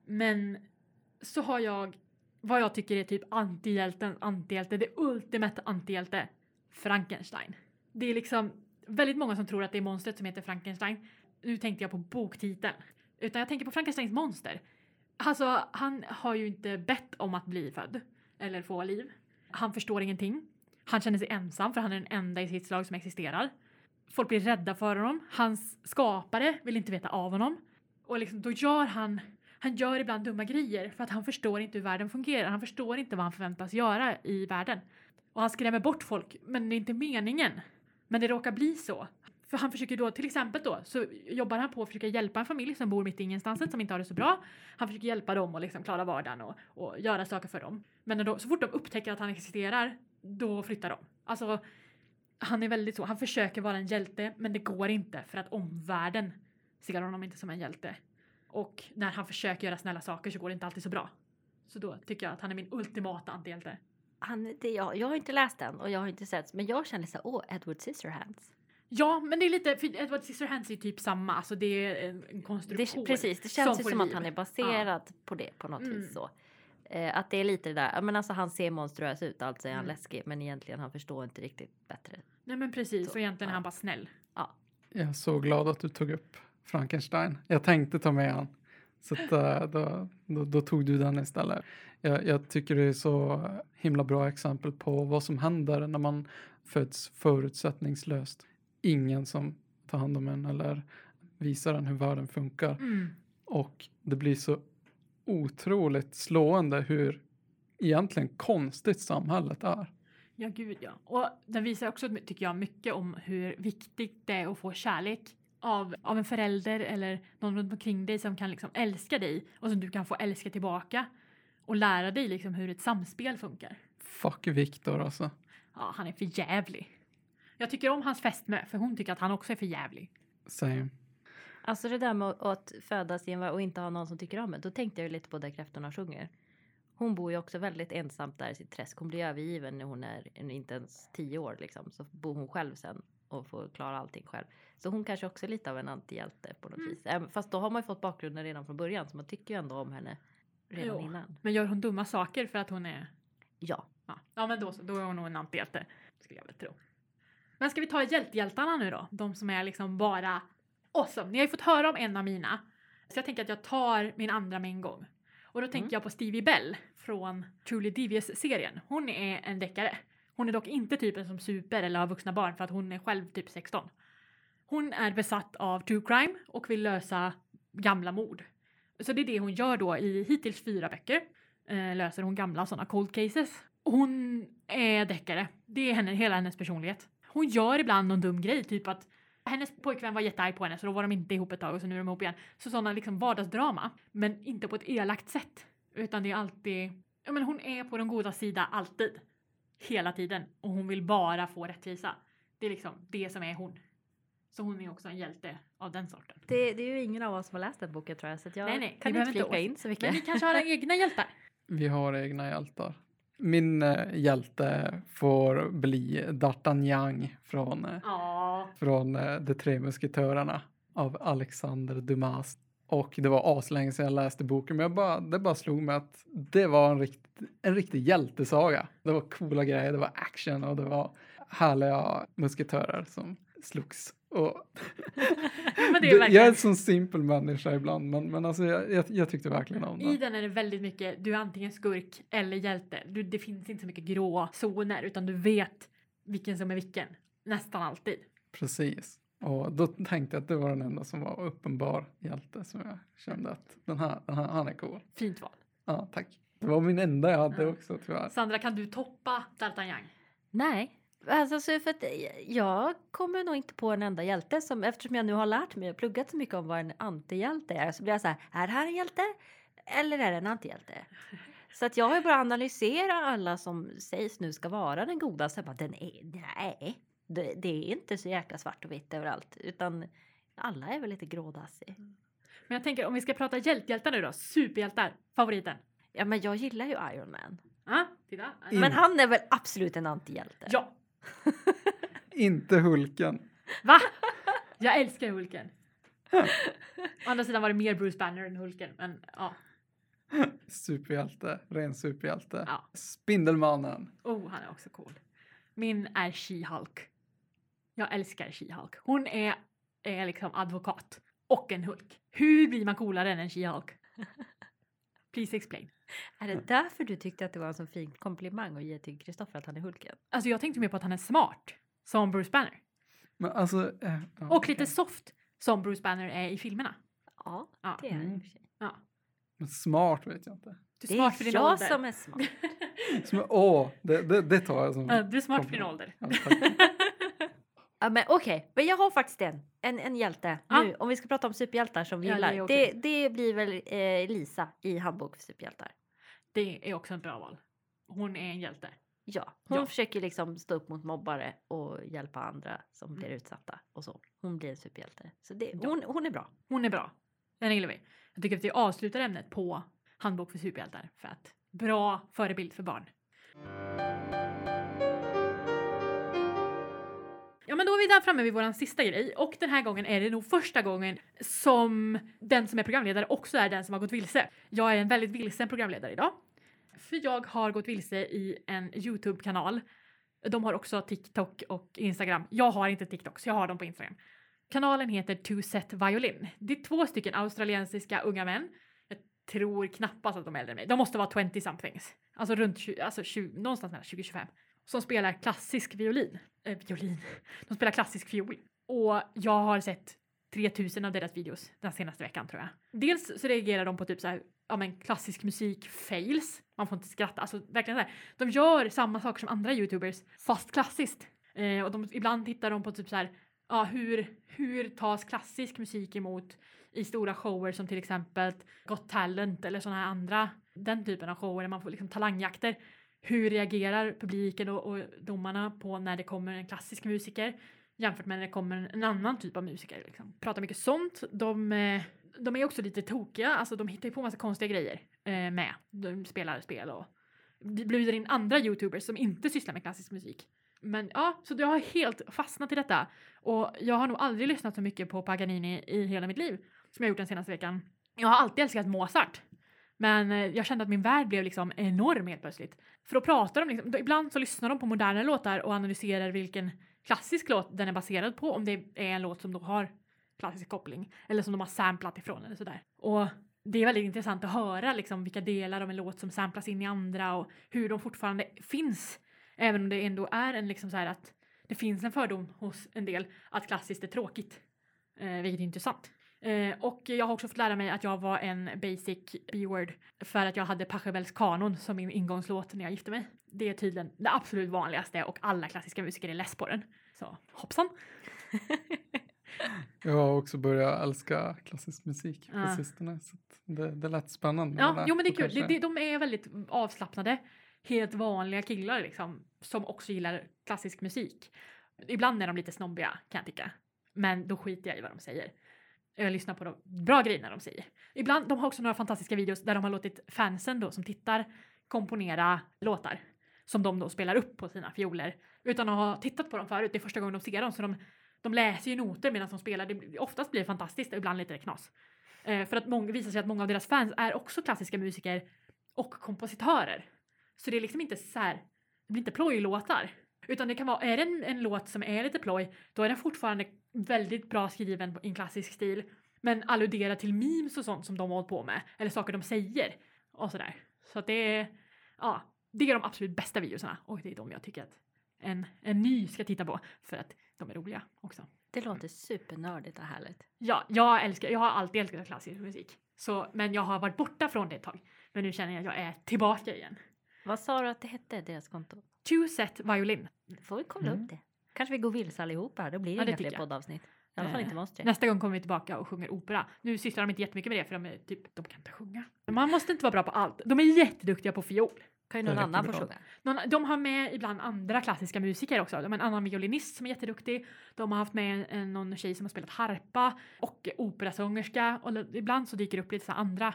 Men så har jag vad jag tycker är typ antihjälten, antihjälte, det ultimata antihjälte, Frankenstein. Det är liksom väldigt många som tror att det är monstret som heter Frankenstein. Nu tänkte jag på boktiteln. Utan jag tänker på Frankensteins monster. Alltså, han har ju inte bett om att bli född. Eller få liv. Han förstår ingenting. Han känner sig ensam för han är den enda i sitt slag som existerar. Folk blir rädda för honom. Hans skapare vill inte veta av honom. Och liksom, då gör han han gör ibland dumma grejer för att han förstår inte hur världen fungerar. Han förstår inte vad han förväntas göra i världen. Och han skrämmer bort folk, men det är inte meningen. Men det råkar bli så. För han försöker då, till exempel då, så jobbar han på att försöka hjälpa en familj som bor mitt i ingenstans, som inte har det så bra. Han försöker hjälpa dem och liksom klara vardagen och, och göra saker för dem. Men då, så fort de upptäcker att han existerar, då flyttar de. Alltså, han är väldigt så, han försöker vara en hjälte, men det går inte för att omvärlden ser honom inte som en hjälte. Och när han försöker göra snälla saker så går det inte alltid så bra. Så då tycker jag att han är min ultimata antihjälte. Han, det, jag, jag har inte läst den och jag har inte sett, men jag känner så här, åh, Edward Scissorhands. Ja, men det är lite, för Edward Scissorhands är typ samma, alltså det är en, en konstruktion. Det, precis, det känns ju får som att liv. han är baserad på det på något Mm. vis så. Eh, att det är lite det där, ja, men alltså han ser monstruös ut, alltså är han Mm. läskig, men egentligen han förstår inte riktigt bättre. Nej men precis, Så, och egentligen är ja. han bara snäll. Jag är så glad att du tog upp Frankenstein. Jag tänkte ta med han. Så att, eh, då, då, då tog du den istället. Jag, jag tycker det är så himla bra exempel på vad som händer när man föds förutsättningslöst. Ingen som tar hand om en eller visar en hur världen funkar. Mm. Och det blir så otroligt slående hur egentligen konstigt samhället är. Ja, gud ja. Och den visar också, tycker jag, mycket om hur viktigt det är att få kärlek av, av en förälder eller någon runt omkring dig som kan liksom älska dig och som du kan få älska tillbaka och lära dig liksom hur ett samspel funkar. Fuck Viktor alltså. Ja, han är för jävlig. Jag tycker om hans fästmö för hon tycker att han också är för jävlig. Same. Alltså det där med att- födas i en och inte ha någon som tycker om en, då tänkte jag ju lite på där kräftorna sjunger. Hon bor ju också väldigt ensamt där i sitt träsk. Hon blir övergiven när hon är inte ens tio år liksom. Så bor hon själv sen och får klara allting själv. Så hon kanske också är lite av en antihjälte på något Mm. vis. Fast då har man ju fått bakgrunden redan från början så man tycker ju ändå om henne redan Jo. innan. Men gör hon dumma saker för att hon är... Ja. Ja, ja men då, så, då är hon nog en antihjälte. Skulle jag väl tro. Men ska vi ta hjältehjältarna nu då? De som är liksom bara awesome. Ni har ju fått höra om en av mina. Så jag tänker att jag tar min andra med en gång. Och då tänker Mm. jag på Stevie Bell från Truly Devious-serien. Hon är en deckare. Hon är dock inte typen som super eller har vuxna barn för att hon är själv typ 16. Hon är besatt av true crime och vill lösa gamla mord. Så det är det hon gör då i hittills fyra böcker. Eh, löser hon gamla sådana cold cases. Hon är deckare. Det är henne, hela hennes personlighet. Hon gör ibland någon dum grej, typ att hennes pojkvän var jättearg på henne så då var de inte ihop ett tag och så nu är de ihop igen. Så sådana liksom vardagsdrama. Men inte på ett elakt sätt. Utan det är alltid, ja men hon är på den goda sida alltid hela tiden och hon vill bara få rättvisa. Det är liksom det som är hon. Så hon är också en hjälte av den sorten. Det, det är ju ingen av oss som har läst den boken tror jag så att jag Nej, nej, kan vi inte flika inte in så Men mycket. vi kanske har egna hjältar. Vi har egna hjältar. Min eh, hjälte får bli D'Artagnan från, eh, Ja. från eh, De tre musketörerna av Alexander Dumas. Och det var aslänge sedan jag läste boken, men jag bara, det bara slog mig att det var en, rikt, en riktig hjältesaga. Det var coola grejer, det var action och det var härliga musketörer som slogs. Och är jag är verkligen. en sån simpel människa ibland, men, men alltså jag, jag, jag tyckte verkligen om I den. den är det väldigt mycket, du är antingen skurk eller hjälte. Du, det finns inte så mycket grå zoner utan du vet vilken som är vilken. Nästan alltid. Precis. Och då tänkte jag att det var den enda som var uppenbar hjälte som jag kände att den här, den här han är cool. Fint val. Ja, tack. Det var min enda jag hade Ja. också tyvärr. Sandra, kan du toppa D'Artagnan? Nej. Alltså, så för att jag kommer nog inte på en enda hjälte som eftersom jag nu har lärt mig och pluggat så mycket om vad en antihjälte är så blir jag så här, är det här en hjälte eller är det en antihjälte? Så att jag har ju bara analyserat alla som sägs nu ska vara den goda så jag bara, den är, nej, det, det är inte så jäkla svart och vitt överallt utan alla är väl lite grådassig. Men jag tänker om vi ska prata hjälthjältar nu då. Superhjältar. Favoriten? Ja men jag gillar ju Iron Man. Ja, titta. Men han är väl absolut en antihjälte? Ja. Inte Hulken. Va? Jag älskar Hulken. Å andra sidan var det mer Bruce Banner än Hulken. Men ja. Superhjälte. Ren superhjälte. ja. Spindelmannen. Oh, han är också cool. Min är She-Hulk. Jag älskar She-Hulk. Hon är, är liksom advokat. Och en Hulk. Hur blir man coolare än en She-Hulk? Please explain. Är det därför du tyckte att det var en så fin komplimang att ge till Kristoffer att han är Hulken? Alltså jag tänkte mer på att han är smart. Som Bruce Banner. Men alltså... Eh, ja, Och okej. lite soft. Som Bruce Banner är i filmerna. Ja, Ja. det är han i Mm. och för sig. ja. Men smart vet jag inte. Du är Det smart för är din jag ålder. som är smart. Som, åh, det, det, det tar jag som... Ja, du är smart för din ålder. Ja. Ja, men okej, men jag har faktiskt en. En, en hjälte. Ja. Nu, om vi ska prata om superhjältar som vi Ja, det är gillar. det, det blir väl eh, Lisa i Handbok för superhjältar. Det är också ett bra val. Hon är en hjälte. Ja, hon Ja. försöker liksom stå upp mot mobbare och hjälpa andra som blir Mm. utsatta och så. Hon blir en superhjälte. Så det, Ja. hon, hon är bra. Hon är bra. Den gillar vi. Jag tycker att vi avslutar ämnet på handbok för superhjältar för att bra förebild för barn. Ja men då är vi där framme vid våran sista grej och den här gången är det nog första gången som den som är programledare också är den som har gått vilse. Jag är en väldigt vilsen programledare idag. För jag har gått vilse i en Youtube-kanal. De har också TikTok och Instagram. Jag har inte TikTok så jag har dem på Instagram. Kanalen heter Two Set Violin. Det är två stycken australiensiska unga män. Jag tror knappast att de är äldre än mig. De måste vara 20 somethings. Alltså runt 20, alltså 20, någonstans mellan 20 och 25. Som spelar klassisk violin. Eh, violin. De spelar klassisk fiol. Och jag har sett 3000 av deras videos den senaste veckan tror jag. Dels så reagerar de på typ så här, ja men klassisk musik fails. Man får inte skratta. Alltså verkligen så här. De gör samma saker som andra youtubers fast klassiskt. Eh, och de, ibland tittar de på typ så här, ja hur, hur tas klassisk musik emot i stora shower som till exempel Got Talent eller sådana här andra, den typen av shower där man får liksom talangjakter. Hur reagerar publiken och, och domarna på när det kommer en klassisk musiker jämfört med när det kommer en annan typ av musiker. Liksom. Pratar mycket sånt. De, eh, de är också lite tokiga, alltså de hittar ju på massa konstiga grejer eh, med. De spelar spel och bjuder in andra youtubers som inte sysslar med klassisk musik. Men ja, så jag har helt fastnat i detta. Och jag har nog aldrig lyssnat så mycket på Paganini i hela mitt liv som jag gjort den senaste veckan. Jag har alltid älskat Mozart. Men eh, jag kände att min värld blev liksom enorm helt plötsligt. För då pratar de liksom, då, ibland så lyssnar de på moderna låtar och analyserar vilken klassisk låt den är baserad på, om det är en låt som då har klassisk koppling, eller som de har samplat ifrån eller sådär. Och det är väldigt intressant att höra liksom vilka delar av en låt som samplas in i andra och hur de fortfarande finns. Även om det ändå är en liksom så här att det finns en fördom hos en del att klassiskt är tråkigt. Eh, vilket är intressant. Eh, och jag har också fått lära mig att jag var en basic B-word för att jag hade Pachelbels kanon som min ingångslåt när jag gifte mig. Det är tydligen det absolut vanligaste och alla klassiska musiker är less på den. Så hoppsan. Jag har också börjat älska klassisk musik Ja. på sistone. Så det, det lät spännande. Ja, jo men det är kul. det, de är väldigt avslappnade. helt vanliga killar liksom som också gillar klassisk musik. Ibland är de lite snobbiga kan jag tycka. Men då skiter jag i vad de säger. Eh, Jag lyssnar på de bra grejerna de säger. Ibland, de har också några fantastiska videos där de har låtit fansen då som tittar komponera låtar som de då spelar upp på sina fioler utan att ha tittat på dem förut. Det är första gången de ser dem så de, de läser ju noter medan de spelar. Det, oftast blir det fantastiskt och ibland lite knas. Eh, för att många, visar sig att många av deras fans är också klassiska musiker och kompositörer. Så det är liksom inte så här, det blir inte plojlåtar. Utan det kan vara, är det en, en låt som är lite ploj, då är den fortfarande väldigt bra skriven i en klassisk stil. Men alluderar till memes och sånt som de har hållit på med. Eller saker de säger. Och sådär. Så att det är, ja, det är de absolut bästa videorna. Och det är de jag tycker att en, en ny ska titta på. För att de är roliga också. Det låter supernördigt och härligt. Ja, jag älskar, jag har alltid älskat klassisk musik. Så, men jag har varit borta från det ett tag. Men nu känner jag att jag är tillbaka igen. Vad sa du att det hette, deras konto? Two set violin. Får vi kolla Mm. upp det? Kanske vi går vilse allihopa här, då blir det Ja, det inga fler poddavsnitt. I alla fall inte monster. Nästa gång kommer vi tillbaka och sjunger opera. Nu sysslar de inte jättemycket med det för de är typ, de kan inte sjunga. Man måste inte vara bra på allt. De är jätteduktiga på fiol. Kan ju någon annan få sjunga? Någon, de har med ibland andra klassiska musiker också. De har en annan violinist som är jätteduktig. De har haft med en, någon tjej som har spelat harpa och operasångerska. Och ibland så dyker det upp lite så andra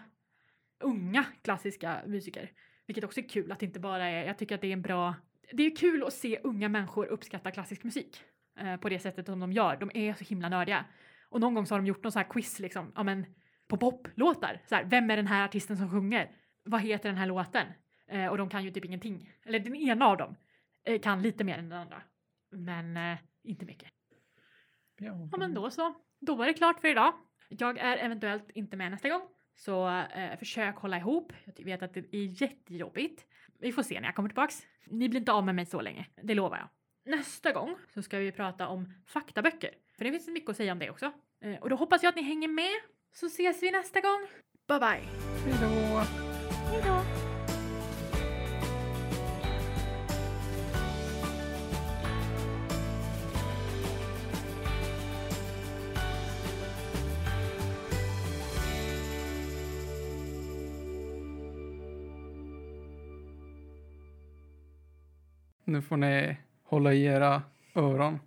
unga klassiska musiker. Vilket också är kul att det inte bara är, jag tycker att det är en bra, det är kul att se unga människor uppskatta klassisk musik. Eh, på det sättet som de gör. De är så himla nördiga. Och någon gång så har de gjort någon sån här quiz liksom, ja men på poplåtar. Så här, vem är den här artisten som sjunger? Vad heter den här låten? Eh, och de kan ju typ ingenting. Eller den ena av dem eh, kan lite mer än den andra. Men eh, inte mycket. Ja, Ja men då så. Då var det klart för idag. Jag är eventuellt inte med nästa gång. Så eh, försök hålla ihop. Jag vet att det är jättejobbigt. Vi får se när jag kommer tillbaks. Ni blir inte av med mig så länge, det lovar jag. Nästa gång så ska vi prata om faktaböcker. För det finns mycket att säga om det också. Eh, och då hoppas jag att ni hänger med. Så ses vi nästa gång. Bye bye! Hej då! Nu får ni hålla i era öron.